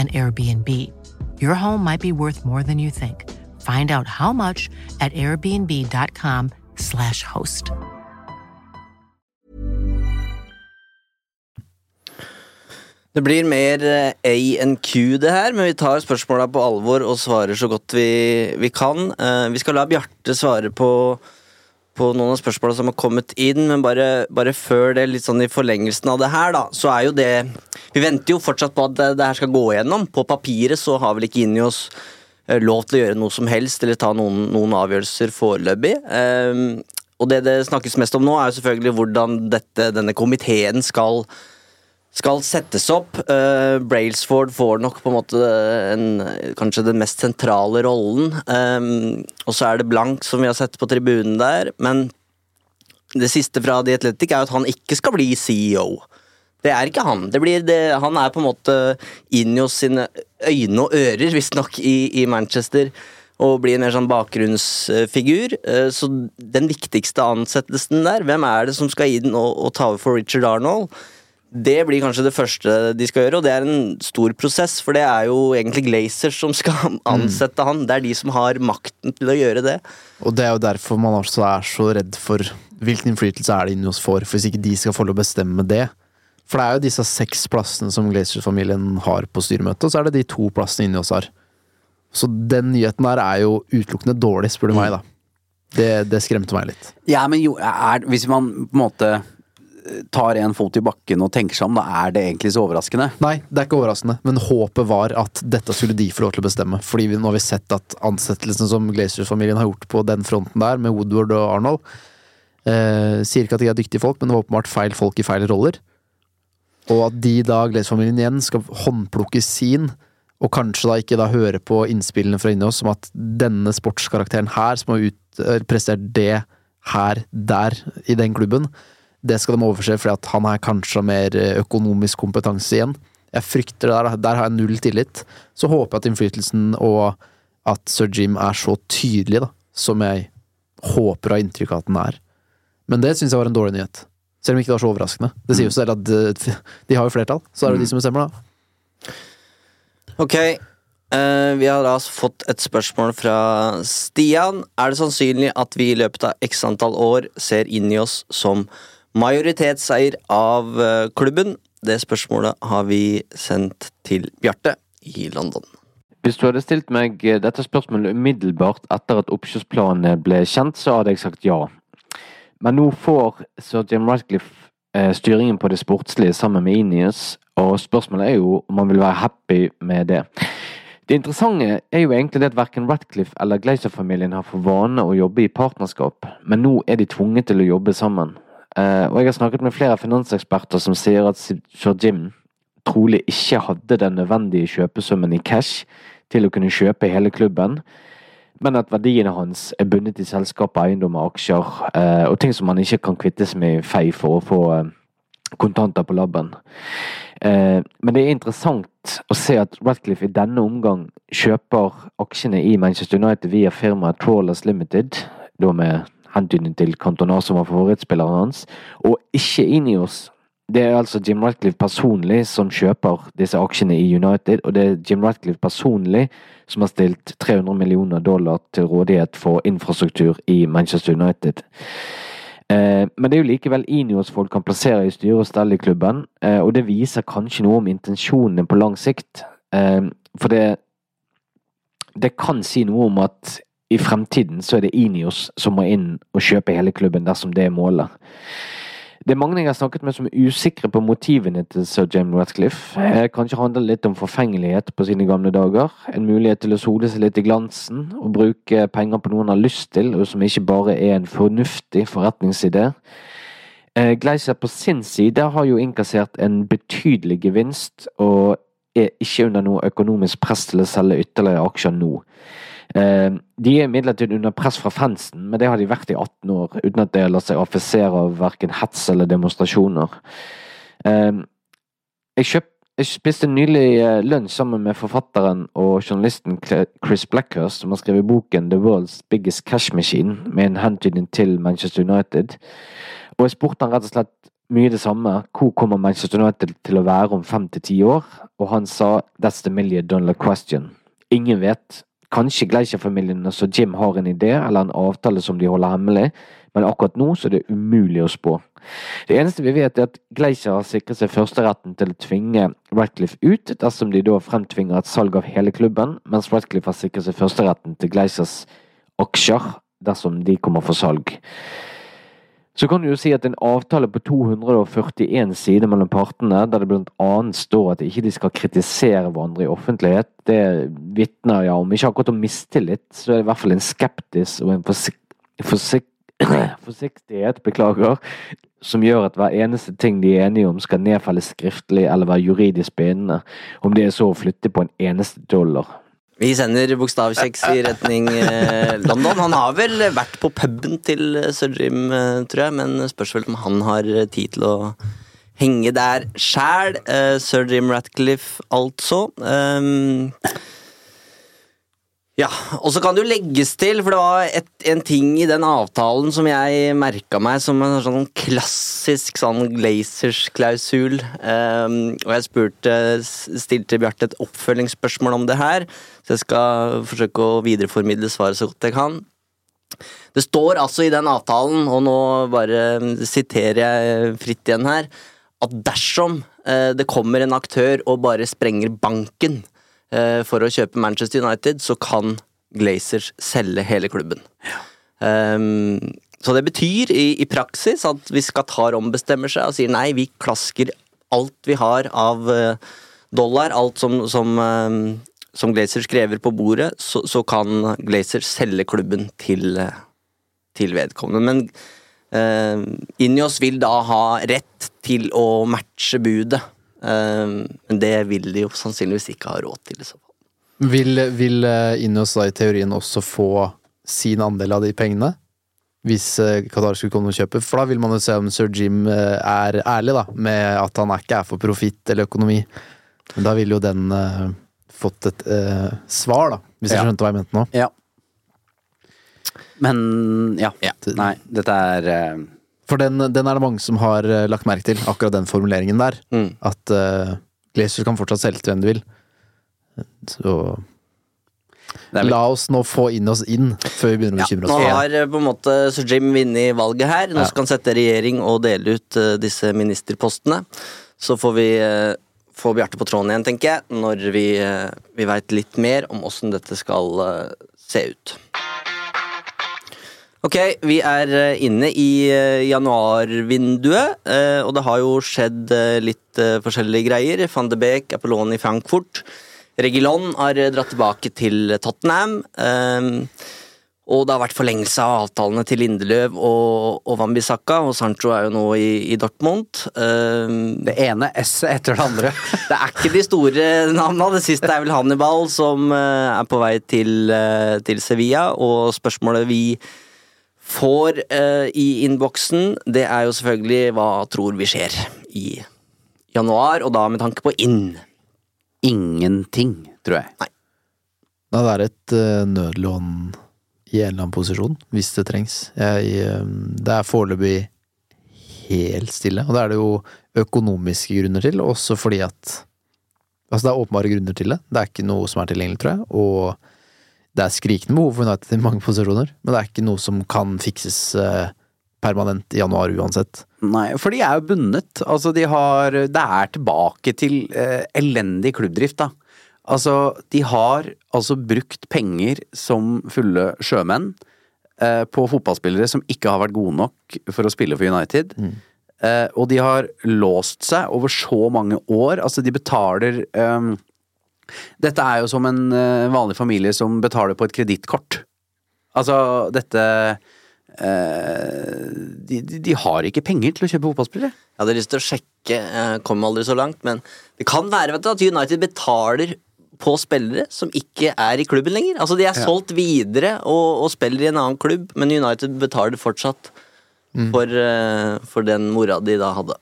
an Airbnb. Your home might be worth more than you think. Find out how much at airbnb.com/slash host. Det blir mer eh, A enn Q det her, men vi tar spørsmåla på alvor og svarer så godt vi, vi kan. Eh, vi skal la Bjarte svare på, på noen av spørsmåla som har kommet inn, men bare, bare før det, litt sånn i forlengelsen av det her, da, så er jo det Vi venter jo fortsatt på at det, det her skal gå igjennom. På papiret så har vel ikke inni oss eh, lov til å gjøre noe som helst eller ta noen, noen avgjørelser foreløpig. Um, og det det snakkes mest om nå, er jo selvfølgelig hvordan dette, denne komiteen skal skal settes opp. Uh, Brailsford får nok på en måte en, kanskje den mest sentrale rollen. Um, og så er det Blank, som vi har sett på tribunen der. Men det siste fra The Athletic er at han ikke skal bli CEO. Det er ikke han. Det blir det, han er på en måte inni hos sine øyne og ører, visstnok, i, i Manchester. Og blir en mer sånn bakgrunnsfigur. Uh, så den viktigste ansettelsen der, hvem er det som skal inn og, og ta over for Richard Arnold? Det blir kanskje det første de skal gjøre, og det er en stor prosess. For det er jo egentlig Glazers som skal *laughs* ansette han. Det er de som har makten til å gjøre det. Og det er jo derfor man også er så redd for hvilken innflytelse er det inni oss får, for hvis ikke de skal få lov å bestemme det. For det er jo disse seks plassene som Glazers-familien har på styremøtet, og så er det de to plassene inni oss har. Så den nyheten der er jo utelukkende dårlig, spør du meg, da. Det, det skremte meg litt. Ja, men jo, er, hvis man på en måte tar en fot i bakken og tenker seg om, da er det egentlig så overraskende? Nei, det er ikke overraskende, men håpet var at dette skulle de få lov til å bestemme. Fordi vi, nå har vi sett at ansettelsen som Glazers-familien har gjort på den fronten der, med Woodward og Arnold eh, Sier ikke at de er dyktige folk, men det var åpenbart feil folk i feil roller. Og at de da, Glazers-familien igjen, skal håndplukke sin, og kanskje da ikke da høre på innspillene fra inni oss om at denne sportskarakteren her, som har ut, prestert det her, der, i den klubben, det skal de overse fordi at han er kanskje mer eh, økonomisk kompetanse igjen. Jeg frykter det der. Der har jeg null tillit. Så håper jeg at innflytelsen og at sir Jim er så tydelig, da, som jeg håper av har inntrykk av at den er. Men det syns jeg var en dårlig nyhet. Selv om ikke det var så overraskende. Det sier jo selv at de, de har jo flertall, så er det jo de som bestemmer, da. Ok, Uh, vi har da fått et spørsmål fra Stian. Er det sannsynlig at vi i løpet av x antall år ser inn i oss som majoritetseier av eh, klubben? Det spørsmålet har vi sendt til Bjarte i London. Hvis du hadde stilt meg eh, dette spørsmålet umiddelbart etter at oppkjøpsplanene ble kjent, så hadde jeg sagt ja. Men nå får sir Jim Ratcliffe eh, styringen på det sportslige sammen med Inius, og spørsmålet er jo om han vil være happy med det. Det interessante er jo egentlig det at verken Ratcliffe eller Glazer-familien har for vane å jobbe i partnerskap, men nå er de tvunget til å jobbe sammen. Eh, og jeg har snakket med flere finanseksperter som sier at sir Jim trolig ikke hadde den nødvendige kjøpesummen i cash til å kunne kjøpe hele klubben, men at verdiene hans er bundet i selskapet, eiendom og aksjer, eh, og ting som man ikke kan kvitte seg med i fei for å få eh, kontanter på labben. Men det er interessant å se at Ratcliffe i denne omgang kjøper aksjene i Manchester United via firmaet Trawlers Limited. da med hentydning til Cantona, som var favorittspilleren hans, og ikke Inios. Det er altså Jim Ratcliffe personlig som kjøper disse aksjene i United, og det er Jim Ratcliffe personlig som har stilt 300 millioner dollar til rådighet for infrastruktur i Manchester United. Eh, men det er jo likevel Inios folk kan plassere i styre og stell i klubben, eh, og det viser kanskje noe om intensjonene på lang sikt. Eh, for det Det kan si noe om at i fremtiden så er det Inios som må inn og kjøpe hele klubben dersom det er målet. Det er mange jeg har snakket med som er usikre på motivene til sir James Ratcliffe. Eh, kanskje handler litt om forfengelighet på sine gamle dager. En mulighet til å sole seg litt i glansen og bruke penger på noe han har lyst til, og som ikke bare er en fornuftig forretningsidé. Eh, Gleiser på sin side har jo innkassert en betydelig gevinst, og er ikke under noe økonomisk press til å selge ytterligere aksjer nå. Eh, De er imidlertid under press fra fansen, men det har de vært i 18 år, uten at det lar seg affisere av verken hets eller demonstrasjoner. Eh, Jeg, kjøp, jeg spiste nylig eh, lunsj sammen med forfatteren og journalisten Chris Blackhurst, som har skrevet boken The World's Biggest Cash Machine, med en hentydning til Manchester United. Og jeg spurte han rett og slett mye det samme. Hvor kommer Manchester United til å være om fem til ti år? Og han sa that's the million dollar question. Ingen vet. Kanskje Gleischer-familien altså Jim har en idé eller en avtale som de holder hemmelig, men akkurat nå så er det umulig å spå. Det eneste vi vet er at Gleischer har sikret seg førsteretten til å tvinge Ratcliffe ut, dersom de da fremtvinger et salg av hele klubben, mens Ratcliffe har sikret seg førsteretten til Gleichers aksjer dersom de kommer for salg. Så kan du jo si at en avtale på 241 sider mellom partene, der det annet står at ikke de skal kritisere hverandre i offentlighet, det vitner ja om ikke akkurat om mistillit, så er det i hvert fall en skeptis og en forsik forsik *clears throat* forsiktighet, beklager, som gjør at hver eneste ting de er enige om skal nedfelles skriftlig eller være juridisk bindende, om det er så å flytte på en eneste dollar. Vi sender bokstavkjeks i *laughs* retning eh, London. Han har vel vært på puben til eh, Sir Jim, eh, tror jeg, men spørs vel om han har tid til å henge der sjæl. Sir Jim Ratcliffe, altså. Um, ja, og så kan det jo legges til, for det var et, en ting i den avtalen som jeg merka meg som en sånn klassisk sånn Glazers-klausul. Um, og jeg spurte, stilte Bjarte et oppfølgingsspørsmål om det her, så jeg skal forsøke å videreformidle svaret så godt jeg kan. Det står altså i den avtalen, og nå bare siterer jeg fritt igjen her, at dersom eh, det kommer en aktør og bare sprenger banken for å kjøpe Manchester United, så kan Glazers selge hele klubben. Um, så det betyr i, i praksis at hvis Qatar ombestemmer seg og sier nei, vi klasker alt vi har av eh, dollar, alt som, som, eh, som Glazers krever på bordet, så, så kan Glazers selge klubben til, eh, til vedkommende. Men uh, Injos vil da ha rett til å matche budet. Eh, men det vil de jo sannsynligvis ikke ha råd til. i så fall. Vil, vil eh, Ineos da i teorien også få sin andel av de pengene? Hvis eh, Qatar skulle komme og kjøpe, for da vil man jo se om sir Jim eh, er ærlig da, med at han ikke er for profitt eller økonomi. Men da ville jo den uh, fått et uh, svar, da, hvis Ja. jeg skjønte hva jeg mente nå. Ja. Men ja. Nei, dette er eh, For den, den er det mange som har eh, lagt merke til, akkurat den formuleringen der. Mm. At uh, Glacier kan fortsatt selge til hvem du vil. Så la oss nå få inn oss inn, før vi begynner å bekymre oss Nå har eh, på en måte Sir Jim vunnet valget her. Nå Ja. skal han sette regjering og dele ut uh, disse ministerpostene. Så får vi uh, få Bjarte på tråden igjen, tenker jeg, når vi, uh, vi veit litt mer om åssen dette skal eh, se ut. Ok, vi er eh, inne i eh, januarvinduet, eh, og det har jo skjedd litt forskjellige greier. Van de Beek er på lån i Frankfurt. Regilon har dratt tilbake til Tottenham. Og det har vært forlengelse av avtalene til Lindeløv og, og Wambisaka, og Sancho er jo nå i, i Dortmund. Um, det ene S-et etter det andre. *laughs* det er ikke de store navnene. Det siste er vel Hannibal, som uh, er på vei til, uh, til Sevilla. Og spørsmålet vi får eh, i innboksen, det er jo selvfølgelig hva tror vi skjer i januar, og da med tanke på inn. Ingenting, tror jeg. Nei. Da det er et eh, nødlån i en eller annen posisjon, hvis det trengs. Jeg, eh, det er foreløpig helt stille, og det er det jo økonomiske grunner til, også fordi at Altså, det er åpenbare grunner til det. Det er ikke noe som er tilgjengelig, tror jeg, og det er skrikende behov for United i mange posisjoner, men det er ikke noe som kan fikses eh, permanent i januar uansett. Nei, for de er jo bundet. Altså, de har Det er tilbake til eh, elendig klubbdrift, da. Altså, de har altså brukt penger som fulle sjømenn eh, på fotballspillere som ikke har vært gode nok for å spille for United. Eh, og de har låst seg over så mange år. Altså, de betaler ehm, Dette er jo som en eh, vanlig familie som betaler på et kredittkort. Altså, dette eh, de, de, har ikke penger til å kjøpe fotballspillere. Jeg hadde lyst til å sjekke, jeg kom aldri så langt, men det kan være du, at United betaler på spillere som ikke er i klubben lenger. Altså De er Ja. solgt videre og, og spiller i en annen klubb, men United betaler fortsatt for, eh, for den mora de da hadde.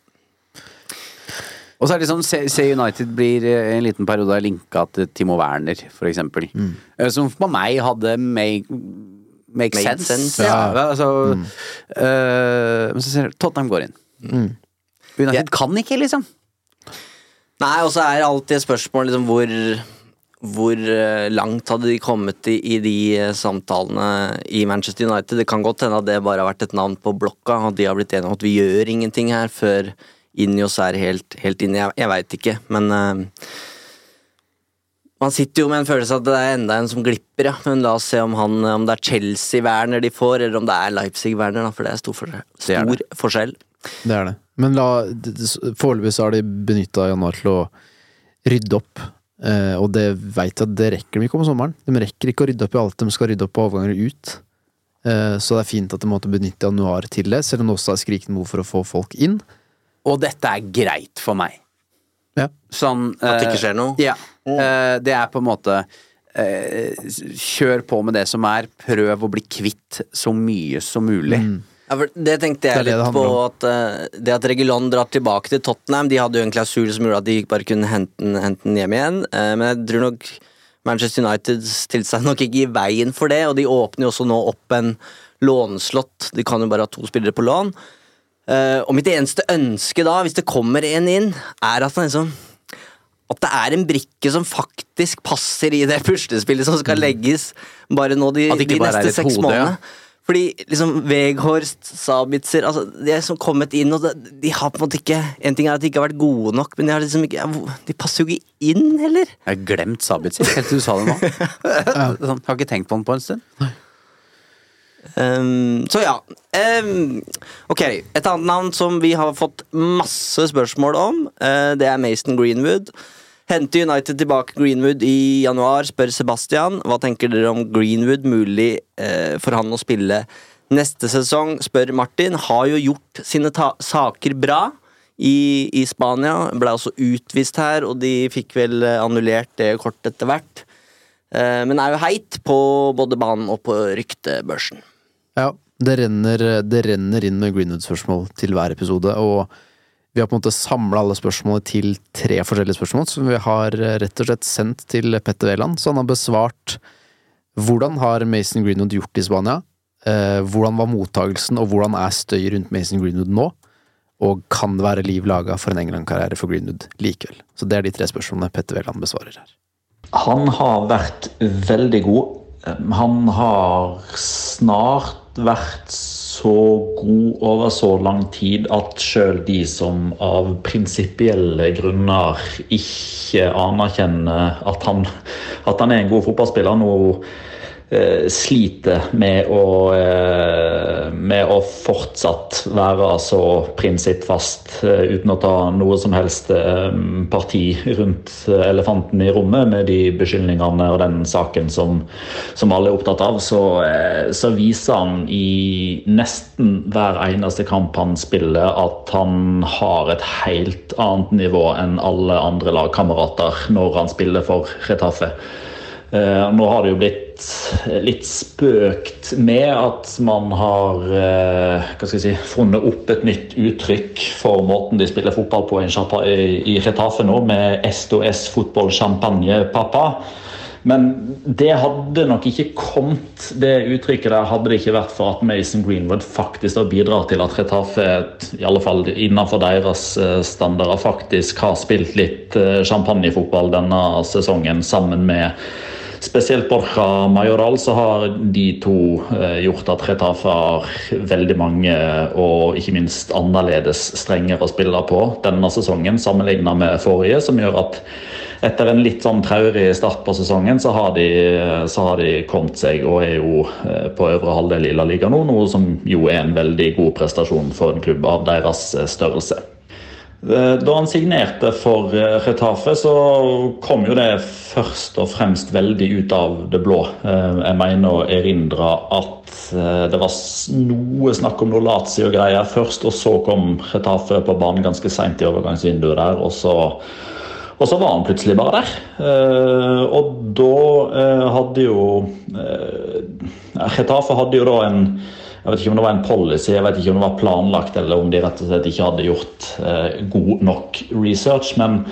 Og så er det sånn, C United blir eh, en liten periode linka til Timo Werner, for eksempel. Eh, Som for meg hadde make, make sense. sense, Ja, ja. altså, eh, men så ser du, Tottenham går inn. United yeah. kan ikke, liksom. Nei, og så er det alltid et spørsmål liksom, hvor, hvor langt hadde de kommet i, i de samtalene i Manchester United. Det kan godt hende at det bare har vært et navn på blokka, og de har blitt enige om at vi gjør ingenting her før Inios er helt, helt inne. Jeg, jeg veit ikke, men uh, man sitter jo med en følelse av at det er enda en som glipper, ja. Men la oss se om, han, om det er Chelsea-Werner de får, eller om det er Leipzig-Werner, for det er stor forskjell. Det er det. forskjell. Det er det. Men foreløpig så har de benytta januar til å rydde opp. Eh, og det veit jeg at det rekker de ikke om sommeren. De rekker ikke å rydde opp i alt de skal rydde opp på avganger ut. Eh, så det er fint at de måtte benytte januar til det, selv om det også er skrikende behov for å få folk inn. Og dette er greit for meg. Ja. Sånn At det eh, ikke skjer noe? Ja. Eh, det er på en måte eh, Kjør på med det som er. Prøv å bli kvitt så mye som mulig. Ja, for det tenkte jeg Det det litt på, at uh, det at Regulon drar tilbake til Tottenham De hadde jo en klausul som gjorde at de bare kunne hente den, hente den hjem igjen. Uh, men jeg tror nok Manchester United stilte seg nok ikke i veien for det, og de åpner jo også nå opp en låneslott. De kan jo bare ha to spillere på lån. Eh, og mitt eneste ønske da, hvis det kommer en inn, er at liksom at det er en brikke som faktisk passer i det puslespillet som skal legges bare nå de, Mm. De neste seks hode, ja. månedene. Fordi liksom Veghorst, Sabitzer altså, De er liksom kommet inn, og de har på en måte ikke En ting er at de ikke har vært gode nok, men de har liksom ikke De passer jo ikke inn, heller. Jeg har glemt Sabitzer, helt til du sa det nå. *laughs* sånn, har ikke tenkt på den på en stund. Ehm, så ja. Um, ok, et annet navn som vi har fått masse spørsmål om, uh, det er Mason Greenwood. Henter United tilbake Greenwood i januar, spør Sebastian. Hva tenker dere om Greenwood? Mulig uh, for han å spille neste sesong, spør Martin. Har jo gjort sine saker bra i, i Spania. Ble også utvist her, og de fikk vel eh, annullert det kortet etter hvert. Men er jo heit på både banen og på ryktebørsen. Ja, det renner, det renner inn med Greenwood-spørsmål til hver episode, og vi har på en måte samla alle spørsmålene til tre forskjellige spørsmål, som vi har rett og slett sendt til Petter Wæland. Så han har besvart hvordan har Mason Greenwood gjort i Spania, eh, hvordan var mottagelsen, og hvordan er støy rundt Mason Greenwood nå, og kan det være liv laga for en England-karriere for Greenwood likevel? Så det er de tre spørsmålene Petter Wæland besvarer her. Han har vært veldig god. Han har snart vært så god over så lang tid at sjøl de som av prinsipielle grunner ikke anerkjenner at han, at han er en god fotballspiller, nå sliter med å, eh, med å fortsatt være så prinsippfast eh, uten å ta noe som helst eh, parti rundt eh, elefanten i rommet med de beskyldningene og den saken som, som alle er opptatt av, så, eh, så viser han i nesten hver eneste kamp han spiller at han har et helt annet nivå enn alle andre lagkamerater når han spiller for Retafe. Eh, nå har det jo blitt litt spøkt med at man har eh, si, funnet opp et nytt uttrykk for måten de spiller fotball på i, Retafe nå, med SOS fotball champagne pappa. Men det hadde nok ikke kommet, det uttrykket der, hadde det ikke vært for at Mason Greenwood faktisk har bidratt til at Retafe, i alle fall innenfor deres eh, standarder, faktisk har spilt litt eh, champagnefotball denne sesongen sammen med Spesielt Borja Majoral så har de to eh, gjort at Retafe har veldig mange og ikke minst annerledes strengere spillere på denne sesongen sammenlignet med forrige, som gjør at etter en litt sånn traurig start på sesongen, så har, de, så har de kommet seg og er jo eh, på øvre halvdel i La Liga nå, noe som jo er en veldig god prestasjon for en klubb av deres eh, størrelse. Eh, da han signerte for Retafe, så kom jo det først og fremst veldig ut av det blå. Jeg mener å erindre at det var noe snakk om noe Lazio-greier først, og så kom Retafe på banen ganske seint i overgangsvinduet der. og så og så var han plutselig bare der. Og da hadde jo Retafe hadde jo da en jeg vet ikke om det var en policy, jeg vet ikke om det var planlagt eller om de rett og slett ikke hadde gjort god nok research. men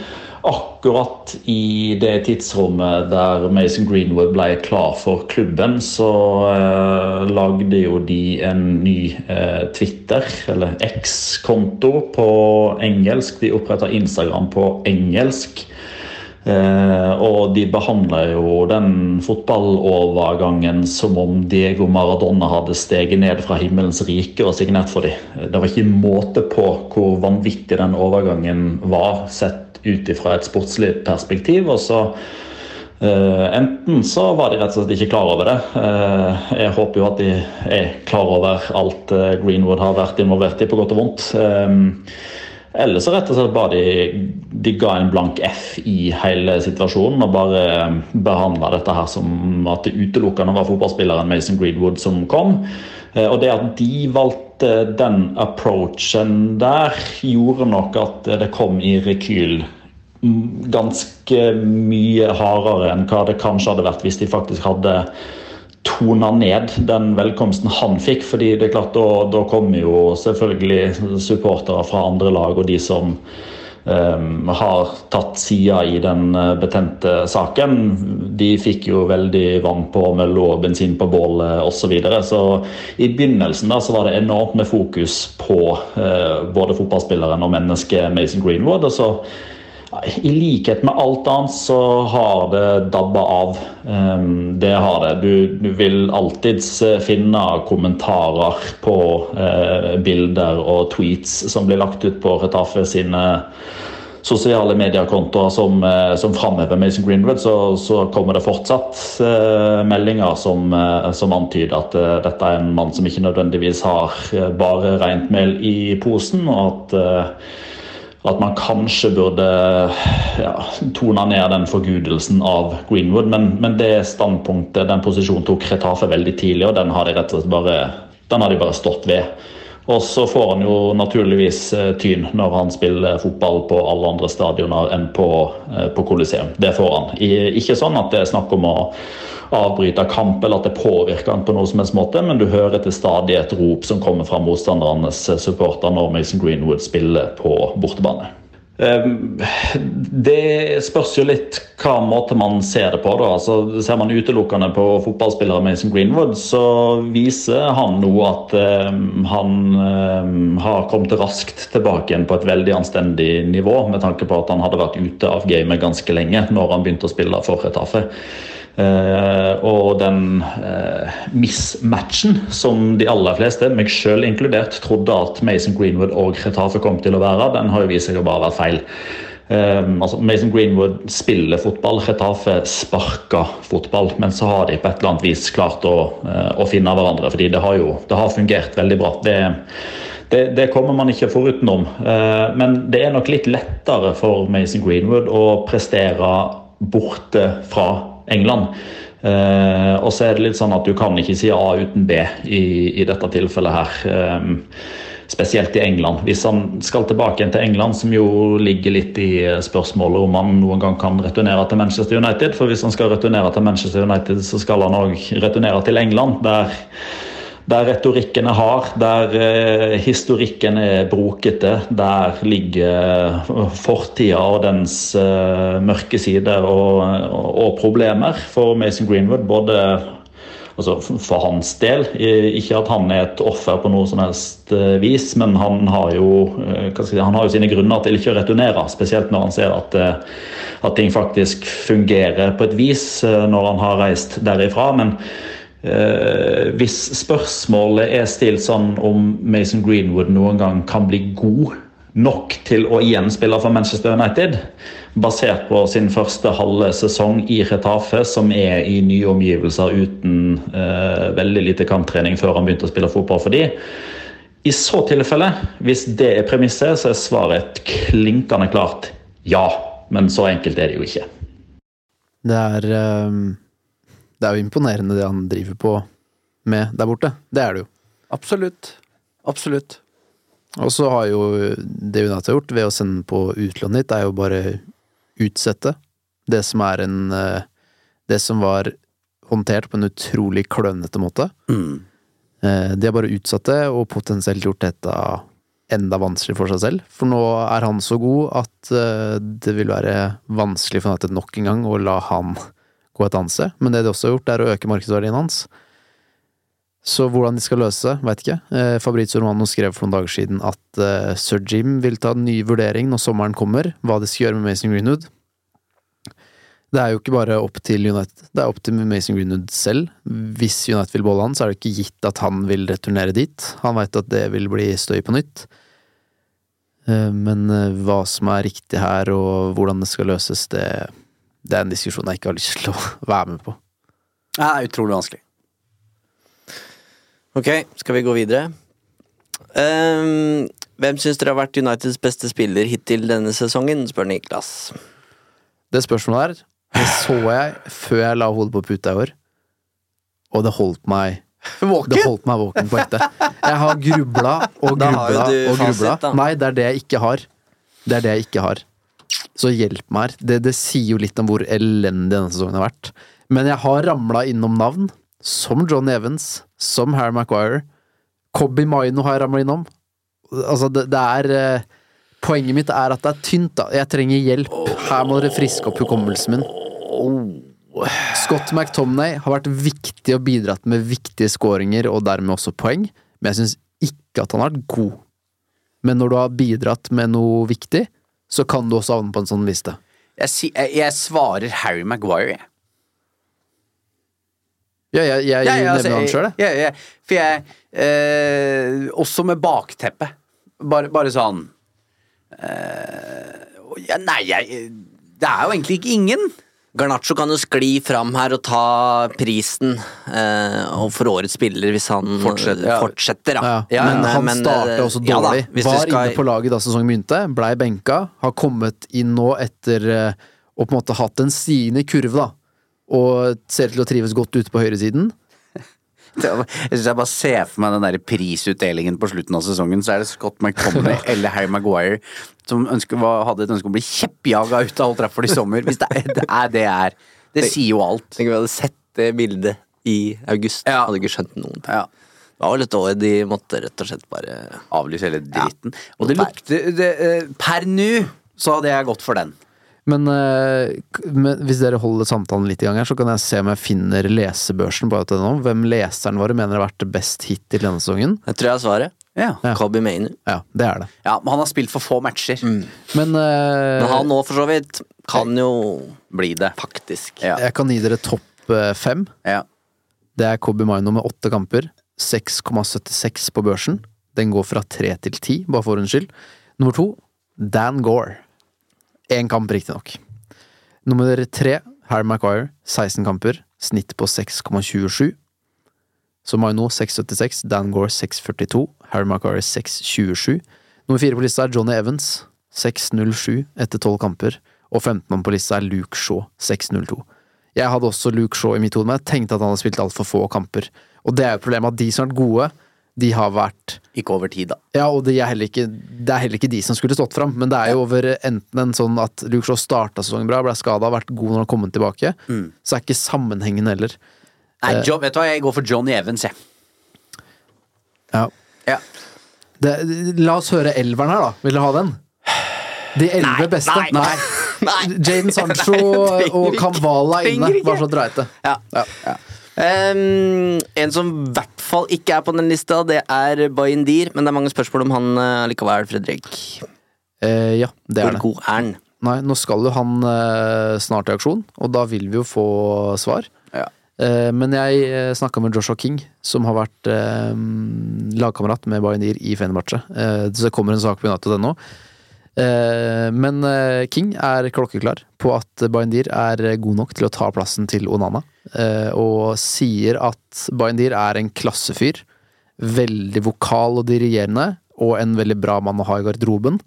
akkurat i det tidsrommet der Mason Greenwood ble klar for klubben, så eh, lagde jo de en ny eh, Twitter, eller X-konto, på engelsk. De oppretta Instagram på engelsk. Eh, og de behandla jo den fotballovergangen som om Diego Maradona hadde steget ned fra himmelens rike og signert for dem. Det var ikke måte på hvor vanvittig den overgangen var, sett ut ifra et sportslig perspektiv. og så Uh, enten så var de rett og slett ikke klar over det. Uh, jeg håper jo at de er klar over alt uh, Greenwood har vært involvert i, på godt og vondt. Eller så rett og slett bare de, de ga en blank F i hele situasjonen og bare behandla dette her som at det utelukkende var fotballspilleren Mason Greenwood som kom. og det at de valgte den approachen der, gjorde nok at det kom i rekyl ganske mye hardere enn hva det kanskje hadde vært hvis de faktisk hadde tona ned den velkomsten han fikk. fordi det er klart Da, da kommer jo selvfølgelig supportere fra andre lag og de som um, har tatt sida i den eh, betente saken. De fikk jo veldig vann på mølla og bensin på bålet osv. Så, videre. så i begynnelsen da så var det enormt med fokus på uh, både fotballspilleren og mennesket Mason Greenwood. og så i likhet med alt annet så har det dabba av. Ehm, det har det. Du, du vil alltids finne kommentarer på eh, bilder og tweets som blir lagt ut på Retafe sine sosiale mediekontoer som, eh, som framhever Mason Greenwood, så, så, kommer det fortsatt eh, meldinger som, som, antyder at eh, dette er en mann som ikke nødvendigvis har bare rent mel i posen, og at at man kanskje burde ja, tone ned den forgudelsen av Greenwood. Men, men, det standpunktet, den posisjonen tok Retafe veldig tidlig, og den har de rett og slett bare, den har de bare stått ved. Og så får han jo naturligvis eh, tyn når han spiller fotball på alle andre stadioner enn på, eh, på Coliseum. Det får han. Ikke sånn at det er snakk om å avbryte kamp eller at det påvirker han på noe som helst måte, men du hører til stadig et rop som kommer fra motstandernes supporter når Mason Greenwood spiller på bortebane. Ehm, det spørs jo litt hva måte man ser det på. da, altså Ser man utelukkende på fotballspilleren Mason Greenwood, så viser han nå at um, han um, har kommet raskt tilbake igjen på et veldig anstendig nivå, med tanke på at han hadde vært ute av gamet ganske lenge når han begynte å spille for Retafe. Uh, og den uh, mismatchen som de aller fleste, meg selv inkludert, trodde at Mason Greenwood og Retafe kom til å være, den har jo vist seg å bare være feil. Um, altså Mason Greenwood spiller fotball, Retafe sparker fotball. Men så har de på et eller annet vis klart å, å finne hverandre, fordi det har jo det har fungert veldig bra. Det, det, det kommer man ikke forutenom. Uh, men det er nok litt lettere for Mason Greenwood å prestere borte fra England. Uh, og så er det litt sånn at du kan ikke si A uten B i, i dette tilfellet her. Um, spesielt i England. Hvis han skal tilbake til England, som jo ligger litt i spørsmålet om han noen gang kan returnere til Manchester United. For hvis han skal returnere til Manchester United, så skal han òg returnere til England, der der retorikken er hard, der eh, historikken er brokete, der ligger fortida og dens eh, mørke sider og, og, problemer for Mason Greenwood. Både altså for hans del. Ikke at han er et offer på noe som helst eh, vis, men han har jo, si, han har jo sine grunner til ikke å returnere. Spesielt når han ser at, at ting faktisk fungerer på et vis når han har reist derifra. men Eh, hvis spørsmålet er stilt sånn om Mason Greenwood noen gang kan bli god nok til å igjen spille for Manchester United, basert på sin første halve sesong i Retafe, som er i nye omgivelser uten eh, veldig lite kamptrening før han begynte å spille fotball for de. I så tilfelle, hvis det er premisset, så er svaret klinkende klart ja. Men så enkelt er det jo ikke. Det er um det er jo imponerende det han driver på med der borte. Det er det jo. Absolutt. Absolutt. Og så har jo det United har gjort ved å sende på utlånet ditt er jo bare utsette det som er en eh, Det som var håndtert på en utrolig klønete måte. Mm. Eh, de har bare utsatt det, og potensielt gjort dette enda vanskeligere for seg selv. For nå er han så god at eh, det vil være vanskelig for United nok en gang å la han et men det de også har gjort, er å øke markedsverdien hans. Så hvordan de skal løse, veit ikke. Eh, Fabrizio Romano skrev for noen dager siden at eh, sir Jim vil ta en ny vurdering når sommeren kommer, hva de skal gjøre med Mason Greenwood. Det er jo ikke bare opp til United, det er opp til Mason Greenwood selv. Hvis United vil beholde han, så er det ikke gitt at han vil returnere dit. Han veit at det vil bli støy på nytt. Eh, men hva som er riktig her, og hvordan det skal løses, det det er en diskusjon jeg ikke har lyst til å *laughs* være med på. Det er utrolig vanskelig. Ok, skal vi gå videre? Um, hvem syns dere har vært Uniteds beste spiller hittil denne sesongen, spør Niklas. Det spørsmålet her det så jeg før jeg la hodet på puta i år, og det holdt meg *laughs* Våken? Det holdt meg våken på ekte. Jeg har grubla og grubla og grubla. Nei, det er det jeg ikke har. Det er det jeg ikke har. Så hjelp meg her. Det, det, sier jo litt om hvor elendig denne sesongen har vært. Men jeg har ramla innom navn som John Evans, som Harry Maguire. Cobby Maino har jeg ramla innom. Altså, det, det er eh, Poenget mitt er at det er tynt, da. Jeg trenger hjelp. Her må dere friske opp hukommelsen min. Scott McTomney har vært viktig og bidratt med viktige skåringer og dermed også poeng, men jeg syns ikke at han har vært god. Men når du har bidratt med noe viktig, så kan du også havne på en sånn liste. Jeg, jeg, jeg svarer Harry Maguire, jeg. Ja, jeg, jeg, jeg altså, nevner han sjøl, jeg. For jeg eh, Også med bakteppe. Bare, bare sånn eh, ja, Nei, jeg Det er jo egentlig ikke ingen. Garnaccio kan jo skli fram her og ta prisen eh, og for årets spiller hvis han fortsetter. Ja. fortsetter ja. Ja, men han men, starta også dårlig. Da, Var skal... inne på laget da sesongen begynte, blei benka, har kommet inn nå etter eh, å på en måte hatt en stigende kurve, da. Og ser til å trives godt ute på høyresiden. Jeg synes jeg bare ser for meg den der prisutdelingen på slutten av sesongen, så er det Scott McTominay *laughs* eller Harry Maguire som ønsker, hadde et ønske om å bli kjeppjaga ut av Old Trafford i sommer. Hvis det er det er. Det, er. det sier jo alt. Tenk om vi hadde sett det bildet i august. Ja. Hadde ikke skjønt noen ting. Ja. Det var et år de måtte rett og slett bare Avlyse hele dritten. Ja. Og det lukter eh, Per nå så hadde jeg gått for den. Men, uh, men, hvis dere holder samtalen litt i gang her, så kan jeg se om jeg finner lesebørsen på dette. Hvem leseren våre mener har vært best hittil denne sesongen. Jeg tror jeg har svaret. Ja. ja. Cobby Ja, det er det. Ja, Men han har spilt for få matcher. Mm. Men, uh, men han nå, for så vidt, kan jo bli det. Faktisk. Ja. Jeg kan gi dere topp uh, fem. Ja. Det er Kobe Maino med åtte kamper. 6,76 på børsen. Den går fra tre til ti, bare for ordens skyld. Nummer to, Dan Gore. Én kamp, riktignok. Nummer tre, Harry Maguire. 16 kamper. Snitt på 6,27. Så Maino 6,76. Dan Gore 6,42. Harry Maguire 6,27. Nummer fire på lista er Johnny Evans. 6,07 etter tolv kamper. Og 15 på lista er Luke Shaw. 6,02. Jeg hadde også Luke Shaw i mitt hode, men jeg tenkte at han hadde spilt altfor få kamper. Og det er jo problemet at de som har vært gode, de har vært Ikke over tid, da. Ja, og det er, heller ikke, det er heller ikke de som skulle stått fram, men det er jo over enten en sånn at Luke Shaw starta sesongen bra, ble skada, vært god når han kom tilbake, mm. så er ikke sammenhengen heller. Nei, eh, John, vet du hva, jeg går for Johnny Evans, jeg. Ja. Ja. Det, la oss høre elveren her, da. Vil dere ha den? De elleve beste? nei, nei, *laughs* nei. Jaden Sancho *laughs* og. Kamvala inne. Bare så dreit det. Ja. Ehm, en som i hvert fall ikke er på den lista, det er Bayindir. men det er mange spørsmål om han uh, likevel, Fredrik. Uh, ja, det er Hvor det. god er han? Nei, nå skal jo han uh, snart i aksjon, og da vil vi jo få svar. Ja. Men jeg snakka med Joshua King, som har vært lagkamerat med Bayindir i Fenerbahçe. Så det kommer en sak på United.no. Eh, men eh, King er klokkeklar på at Bayendir er god nok til å ta plassen til Onana, eh, og sier at Bayendir er en klassefyr. Veldig vokal og dirigerende, og en veldig bra mann å ha i garderoben.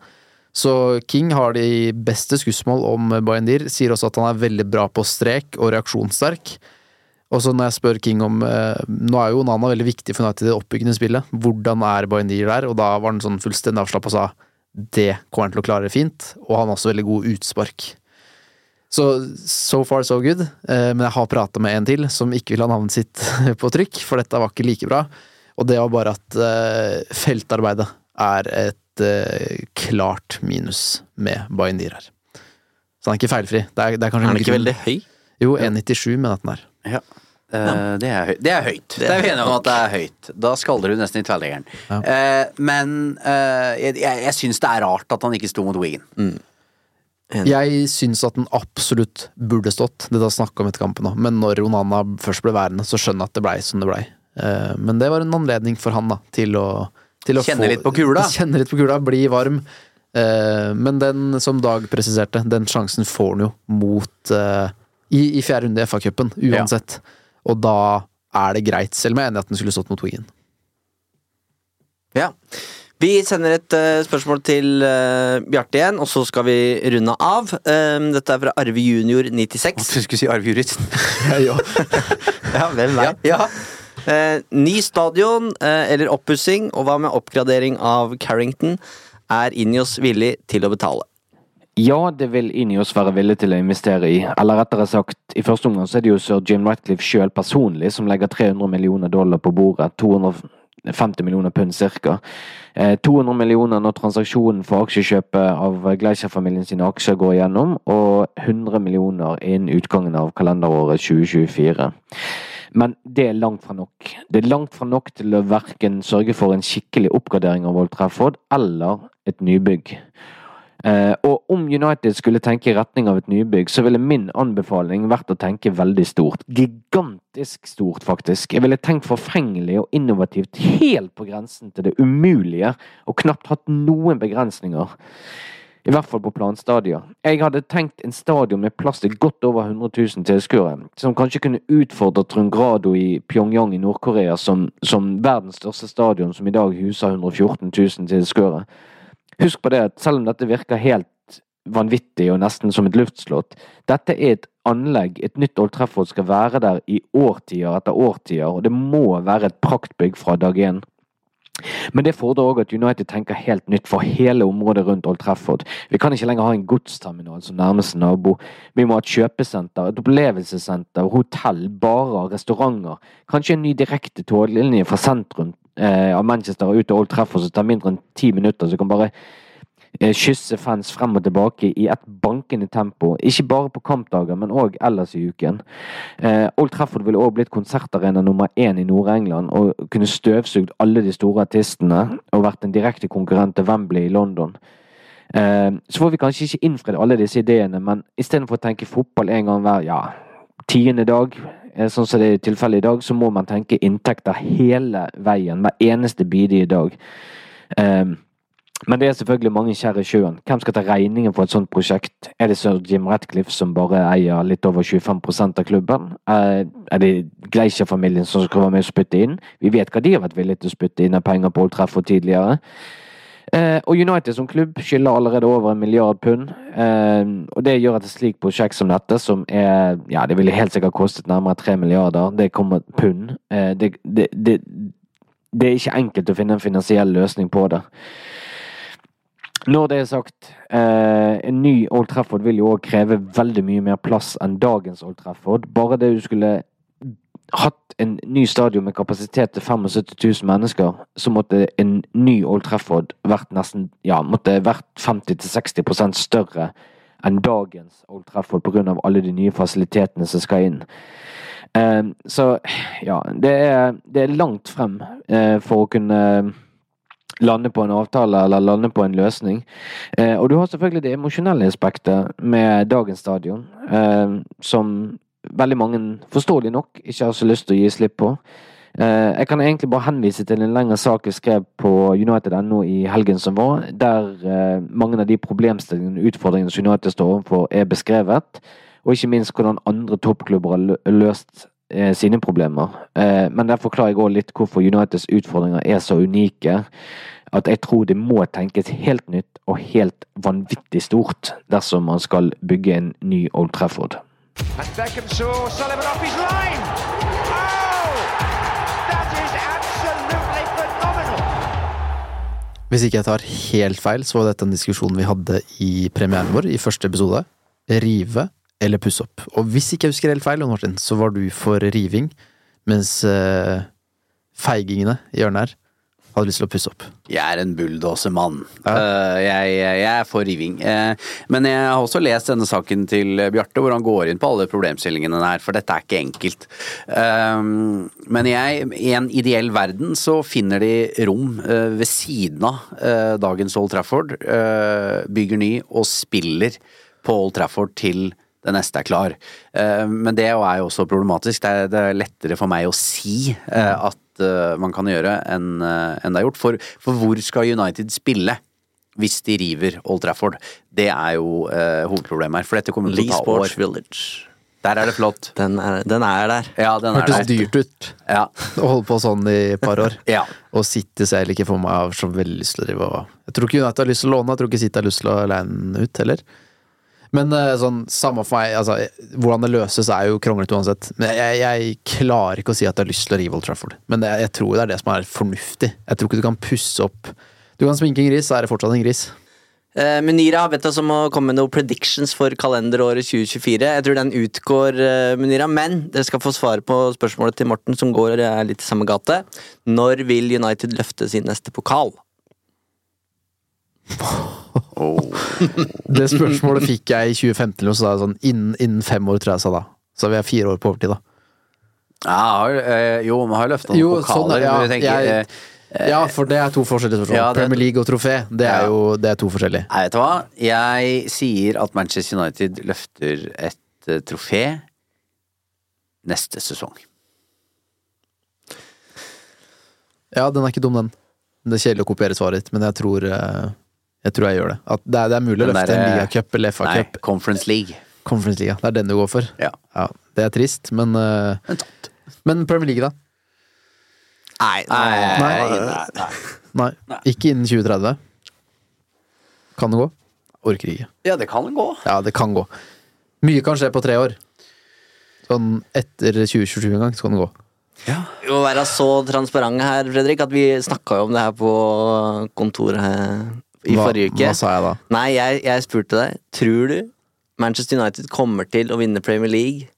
Så King har de beste skussmål om Bayendir, sier også at han er veldig bra på strek og reaksjonssterk. Og så når jeg spør King om Nå er jo Onana veldig viktig for United i det oppbyggende spillet. Hvordan er Bayendir der? Og da var han sånn fullstendig avslappa og sa det kommer han til å klare fint, og han har også veldig god utspark. Så so far so good, eh, men jeg har prata med en til som ikke vil ha navnet sitt *laughs* på trykk, for dette var ikke like bra. Og det var bare at eh, feltarbeidet er et eh, klart minus med Bayendir her. Så han er ikke feilfri. Det er, det er Er han ikke veldig høy? Jo, 1,97 mener jeg at den er. Ja. Eh, det, er det er høyt. Det er vi enige om at det er høyt. Da skaller du nesten i tverrleggeren. Eh, men uh, jeg, jeg, syns det er rart at han ikke sto mot Wigan. Jeg syns at den absolutt burde stått, det da snakka om etter kampen òg. men når Onana først ble værende, så skjønner jeg at det blei som det blei. Eh, Men det var en anledning for han da, til å, til å Kjenne få- litt på kula. *laughs* Kjenne litt på kula, bli varm. Eh, Men den, som Dag presiserte, den sjansen får han jo mot i, i fjerde runde i FA-cupen, uansett. Og da er det greit, selv om jeg er enig i at den skulle stått mot Wigan. Ja. Vi sender et uh, spørsmål til uh, Bjarte igjen, og så skal vi runde av. Um, dette er fra Arve Junior 96. Du skulle si Arve Juritzen. *laughs* Ja, hvem *laughs* vet? Ja. Eh, ny stadion eh, eller oppussing, og hva med oppgradering av Carrington? Er Injos villig til å betale? Ja, det vil Ineos være villig til å investere i. Eller rettere sagt, i første omgang så er det jo sir Jim Ratcliffe sjøl personlig som legger 300 millioner dollar på bordet. 250 millioner pund. Eh, 200 millioner når transaksjonen for aksjekjøpet av Gleicher-familien sine aksjer går igjennom, og 100 millioner innen utgangen av kalenderåret 2024. Men det er langt fra nok. Det er langt fra nok til å verken sørge for en skikkelig oppgradering av Old Trafford eller et nybygg. Eh, og om United skulle tenke i retning av et nybygg, så ville min anbefaling vært å tenke veldig stort. Gigantisk stort, faktisk. Jeg ville tenkt forfengelig og innovativt helt på grensen til det umulige, og knapt hatt noen begrensninger. I hvert fall på planstadier. Jeg hadde tenkt en stadion med plass til godt over 100 000 tilskuere, som kanskje kunne utfordre Trungrado i Pyongyang i Nord-Korea som, som verdens største stadion, som i dag huser 114 000 tilskuere. Husk på det at selv om dette virker helt vanvittig og nesten som et luftslott, dette er et anlegg, et nytt Old Trafford skal være der i årtier etter årtier, og det må være et praktbygg fra dag én. Men det fordrer òg at United tenker helt nytt for hele området rundt Old Trafford. Vi kan ikke lenger ha en godsterminal som nærmeste nabo. Vi må ha et kjøpesenter, et opplevelsessenter, hotell, barer, restauranter. Kanskje en ny direkte toglinje fra sentrum eh, av Manchester og ut til Old Trafford som tar mindre enn ti minutter, så kan bare eh, kysse fans frem og tilbake i et bankende tempo. Ikke bare på kampdager, men òg ellers i uken. Eh, Old Trafford ville òg blitt konsertarena nummer én i Nord-England og kunne støvsugd alle de store artistene og vært en direkte konkurrent til Wembley i London. Så får vi kanskje ikke innfridd alle disse ideene, men istedenfor å tenke fotball en gang hver ja, tiende dag, sånn som det er tilfellet i dag, så må man tenke inntekter hele veien, hver eneste bidige dag. Eh, men det er selvfølgelig mange skjær i sjøen. Hvem skal ta regningen for et sånt prosjekt? Er det sir Jim Ratcliffe som bare eier litt over 25% av klubben? Eh, Er det Gleischer-familien som skal være med å spytte inn? Vi vet hva de har vært villige til å spytte inn av penger på Old Trafford tidligere. Eh, og United som klubb skylder allerede over en milliard pund. Eh, og det gjør at et slikt prosjekt som dette, som er Ja, det ville helt sikkert kostet nærmere tre milliarder. Det kommer pund. Eh, det, det, det, det er ikke enkelt å finne en finansiell løsning på det. Når det er sagt, en ny Old Trafford vil jo òg kreve veldig mye mer plass enn dagens Old Trafford. Bare det du skulle hatt en ny stadion med kapasitet til 75 000 mennesker, så måtte en ny Old Trafford vært nesten Ja, måtte vært 50-60% større enn dagens Old Trafford pga. alle de nye fasilitetene som skal inn. Eh, så ja, det er, det er langt frem eh, for å kunne lande på en avtale eller lande på en løsning. Eh, og du har selvfølgelig det emosjonelle aspektet med dagens stadion, som veldig mange, forståelig nok, ikke har så lyst til å gi slipp på. Eh, jeg kan egentlig bare henvise til en lengre sak jeg skrev på United.no i helgen som var, der eh, mange av de problemstillingene og utfordringene som United står overfor, er beskrevet. Og ikke minst hvordan andre toppklubber har løst eh, sine problemer. Men der forklarer jeg òg litt hvorfor Uniteds utfordringer er så unike at jeg tror det må tenkes helt nytt og helt vanvittig stort dersom man skal bygge en ny Old Trafford. And Beckham saw Sullivan off his line. Oh! That is absolutely phenomenal. Hvis ikke jeg tar helt feil, så var dette en diskusjon vi hadde i premieren vår i første episode. Rive eller pusse opp. Og hvis ikke jeg husker helt feil, Martin, så var du for riving, mens eh, feigingene i hjørnet her hadde lyst til å pusse opp. Jeg er en bulldosermann. Eh, jeg, jeg er for riving. Eh, men jeg har også lest denne saken til Bjarte, hvor han går inn på alle problemstillingene der, for dette er ikke enkelt. Eh, men jeg, i en ideell verden så finner de rom ved siden av dagens Old Trafford, bygger ny og spiller på Old Trafford til det neste er klar. Men det er jo også problematisk. Det er, er lettere for meg å si at man kan gjøre enn eh, enn det er gjort. For, for hvor skal United spille? Hvis de river Old Trafford. Det er jo eh, hovedproblemet her. For dette kommer til å ta Sports år. Village. Der er det flott. Den er, den er der. Ja, den er Hørtes der. dyrt ut Ja. *laughs* å holde på sånn i et par år. Ja. Og City ser heller ikke for meg har så veldig lyst til å drive og Jeg tror ikke United har lyst til å låne, jeg tror ikke City har lyst til å leie den ut heller. Men eh, sånn, samme for meg, altså, hvordan det løses er jo kronglete uansett. Men jeg, jeg klarer ikke å si at jeg har lyst til å rive Old Trafford. Men det, jeg tror det er det som er fornuftig. Jeg tror ikke du kan pusse opp Du kan sminke en gris, så er det fortsatt en gris. Eh, Munira har bedt oss om å komme med noen predictions for kalenderåret 2024. Jeg tror den utgår, eh, Munira, men dere skal få svare på spørsmålet til Morten, som går er litt i samme gate. Når vil United løfte sin neste pokal? *laughs* Det spørsmålet fikk jeg i 2015, og så sa jeg sånn innen, innen fem år, tror jeg sa da. Så vi er fire år på overtid, da. Ja, eh, jo, vi har løfta noen Jo, pokaler. sånn ja, jeg eh, Ja, for det er to forskjellige spørsmål. Ja, det- Premier League og trofé, det er Ja. jo det er to forskjellige. Nei, vet du hva? Jeg sier at Manchester United løfter et eh, trofé neste sesong. Ja, den er ikke dum, den. Det er kjedelig å kopiere svaret ditt, men jeg tror jeg, tror jeg gjør det. At det, er, det er mulig å løfte der, en ligacup eller FA-cup. Nei, Conference League. Conference League, Det er den du går for. Ja. det er trist, men uh, Men Premier League, da? Nei, Nei, Nei. nei, Nei. Ikke innen 2030. Kan det gå? Orker ikke. Ja, det kan gå. Ja, det kan gå. Mye kan skje på tre år. Sånn etter 2027 en gang, så kan det gå. Vi må være så transparente her, Fredrik, at vi snakka jo om det her på kontoret i Hva- forrige uke. hva sa jeg da? Nei, jeg, jeg spurte deg. Tror du Manchester United kommer til å vinne Premier League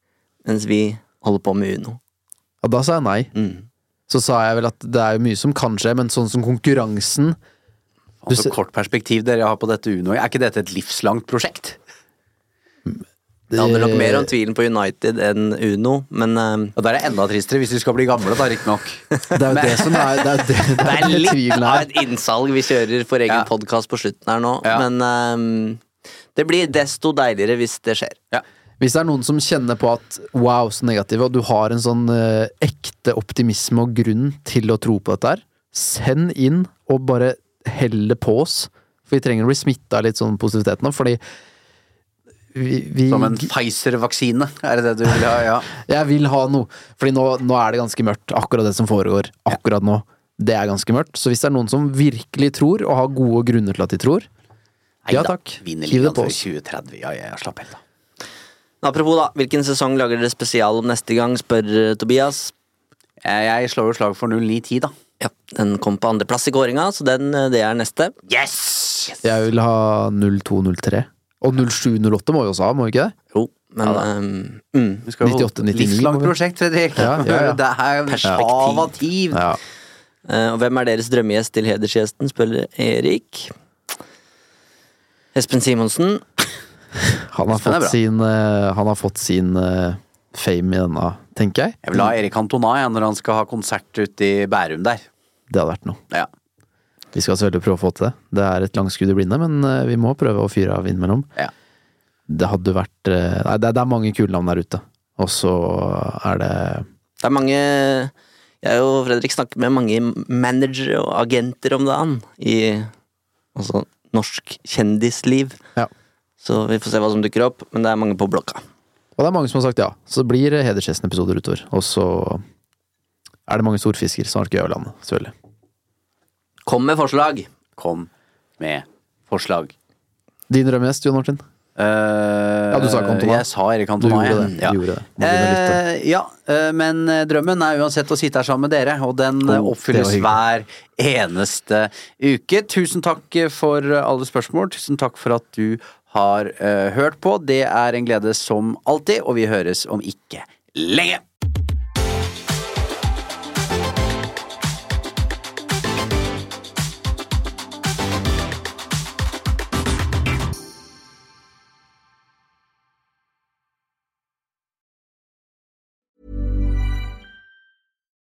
mens vi holder på med Uno? Ja, da sa jeg nei. Mm. Så sa jeg vel at det er mye som kan skje, men sånn som konkurransen Og så kort perspektiv dere har på dette Uno. Er ikke dette et livslangt prosjekt? Det handler nok mer om tvilen på United enn Uno, men eh, Og da er det enda tristere hvis vi skal bli gamle, da, riktignok. *laughs* Det er jo det som er Det er, det, *laughs* det det er, litt tvilen av et innsalg vi kjører for egen Ja. podcast på slutten her nå, Ja. men eh, det blir desto deiligere hvis det skjer. Hvis det er noen som kjenner på at wow, så negative, og du har en sånn uh, ekte optimisme og grunn til å tro på dette her, send inn og bare hell det på oss. For vi trenger å bli smitta av litt sånn positivitet nå, fordi vi, vi Som en Pfizer-vaksine, er det det du vil ha? Ja. *laughs* Jeg vil ha noe, fordi nå, nå er det ganske mørkt. Akkurat det som foregår akkurat nå. Det er ganske mørkt. Så hvis det er noen som virkelig tror, og har gode grunner til at de tror, ja Neida, takk. Hiv det på oss. 2030. Ja, ja, ja, slapp helt av. Apropos, da, hvilken sesong lager dere spesial om neste gang, spør eh, Tobias. Jeg, jeg slår jo slag for 0910, da. Ja, Den kom på andreplass i kåringa, så den, eh, det er neste. Yes! Jeg vil ha 0203. Og 07-08 må vi også ha, må vi ikke det? Jo. Men Ja ehm, mm. Vi skal jo- 98, 99 Livslangt prosjekt, Fredrik. Ja, ja, ja. *laughs* Det er Perspektiv. Ja. Uh, og hvem er deres drømmegjest til hedersgjesten, spør Erik. Espen Simonsen. *laughs* Han har Espen fått sin, uh, han har fått sin uh, fame i denne, tenker jeg. Jeg vil ha Erik Antona ja, når han skal ha konsert ute i Bærum der. Det hadde vært noe. Ja. Vi skal selvfølgelig prøve å få til det. Det er et langskudd i blinde, men eh, vi må prøve å fyre av innimellom. Ja. Det hadde vært eh, Nei, det, det er mange kule navn der ute. Og så er det Det er mange Jeg og Fredrik snakker med mange managere og agenter om dagen i altså, norsk kjendisliv. Ja. Så vi får se hva som dukker opp, men det er mange på blokka. Og det er mange som har sagt ja. Så det blir hedersgjesten-episoder utover. Og så er det mange storfisker som har vært gøy å lande, selvfølgelig. Kom med forslag! Kom med forslag. Din drømmegjest, Jon Martin? ja, du sa Cantona. Jeg sa Erik Cantona. Du gjorde jeg. det, du gjorde det. Må begynne å lytte. Eh, ja, eh, men drømmen er uansett å sitte her sammen med dere, og den Oh, oppfylles hver eneste uke. Tusen takk for alle spørsmål. Tusen takk for at du har uh, hørt på. Det er en glede som alltid, og vi høres om ikke lenge.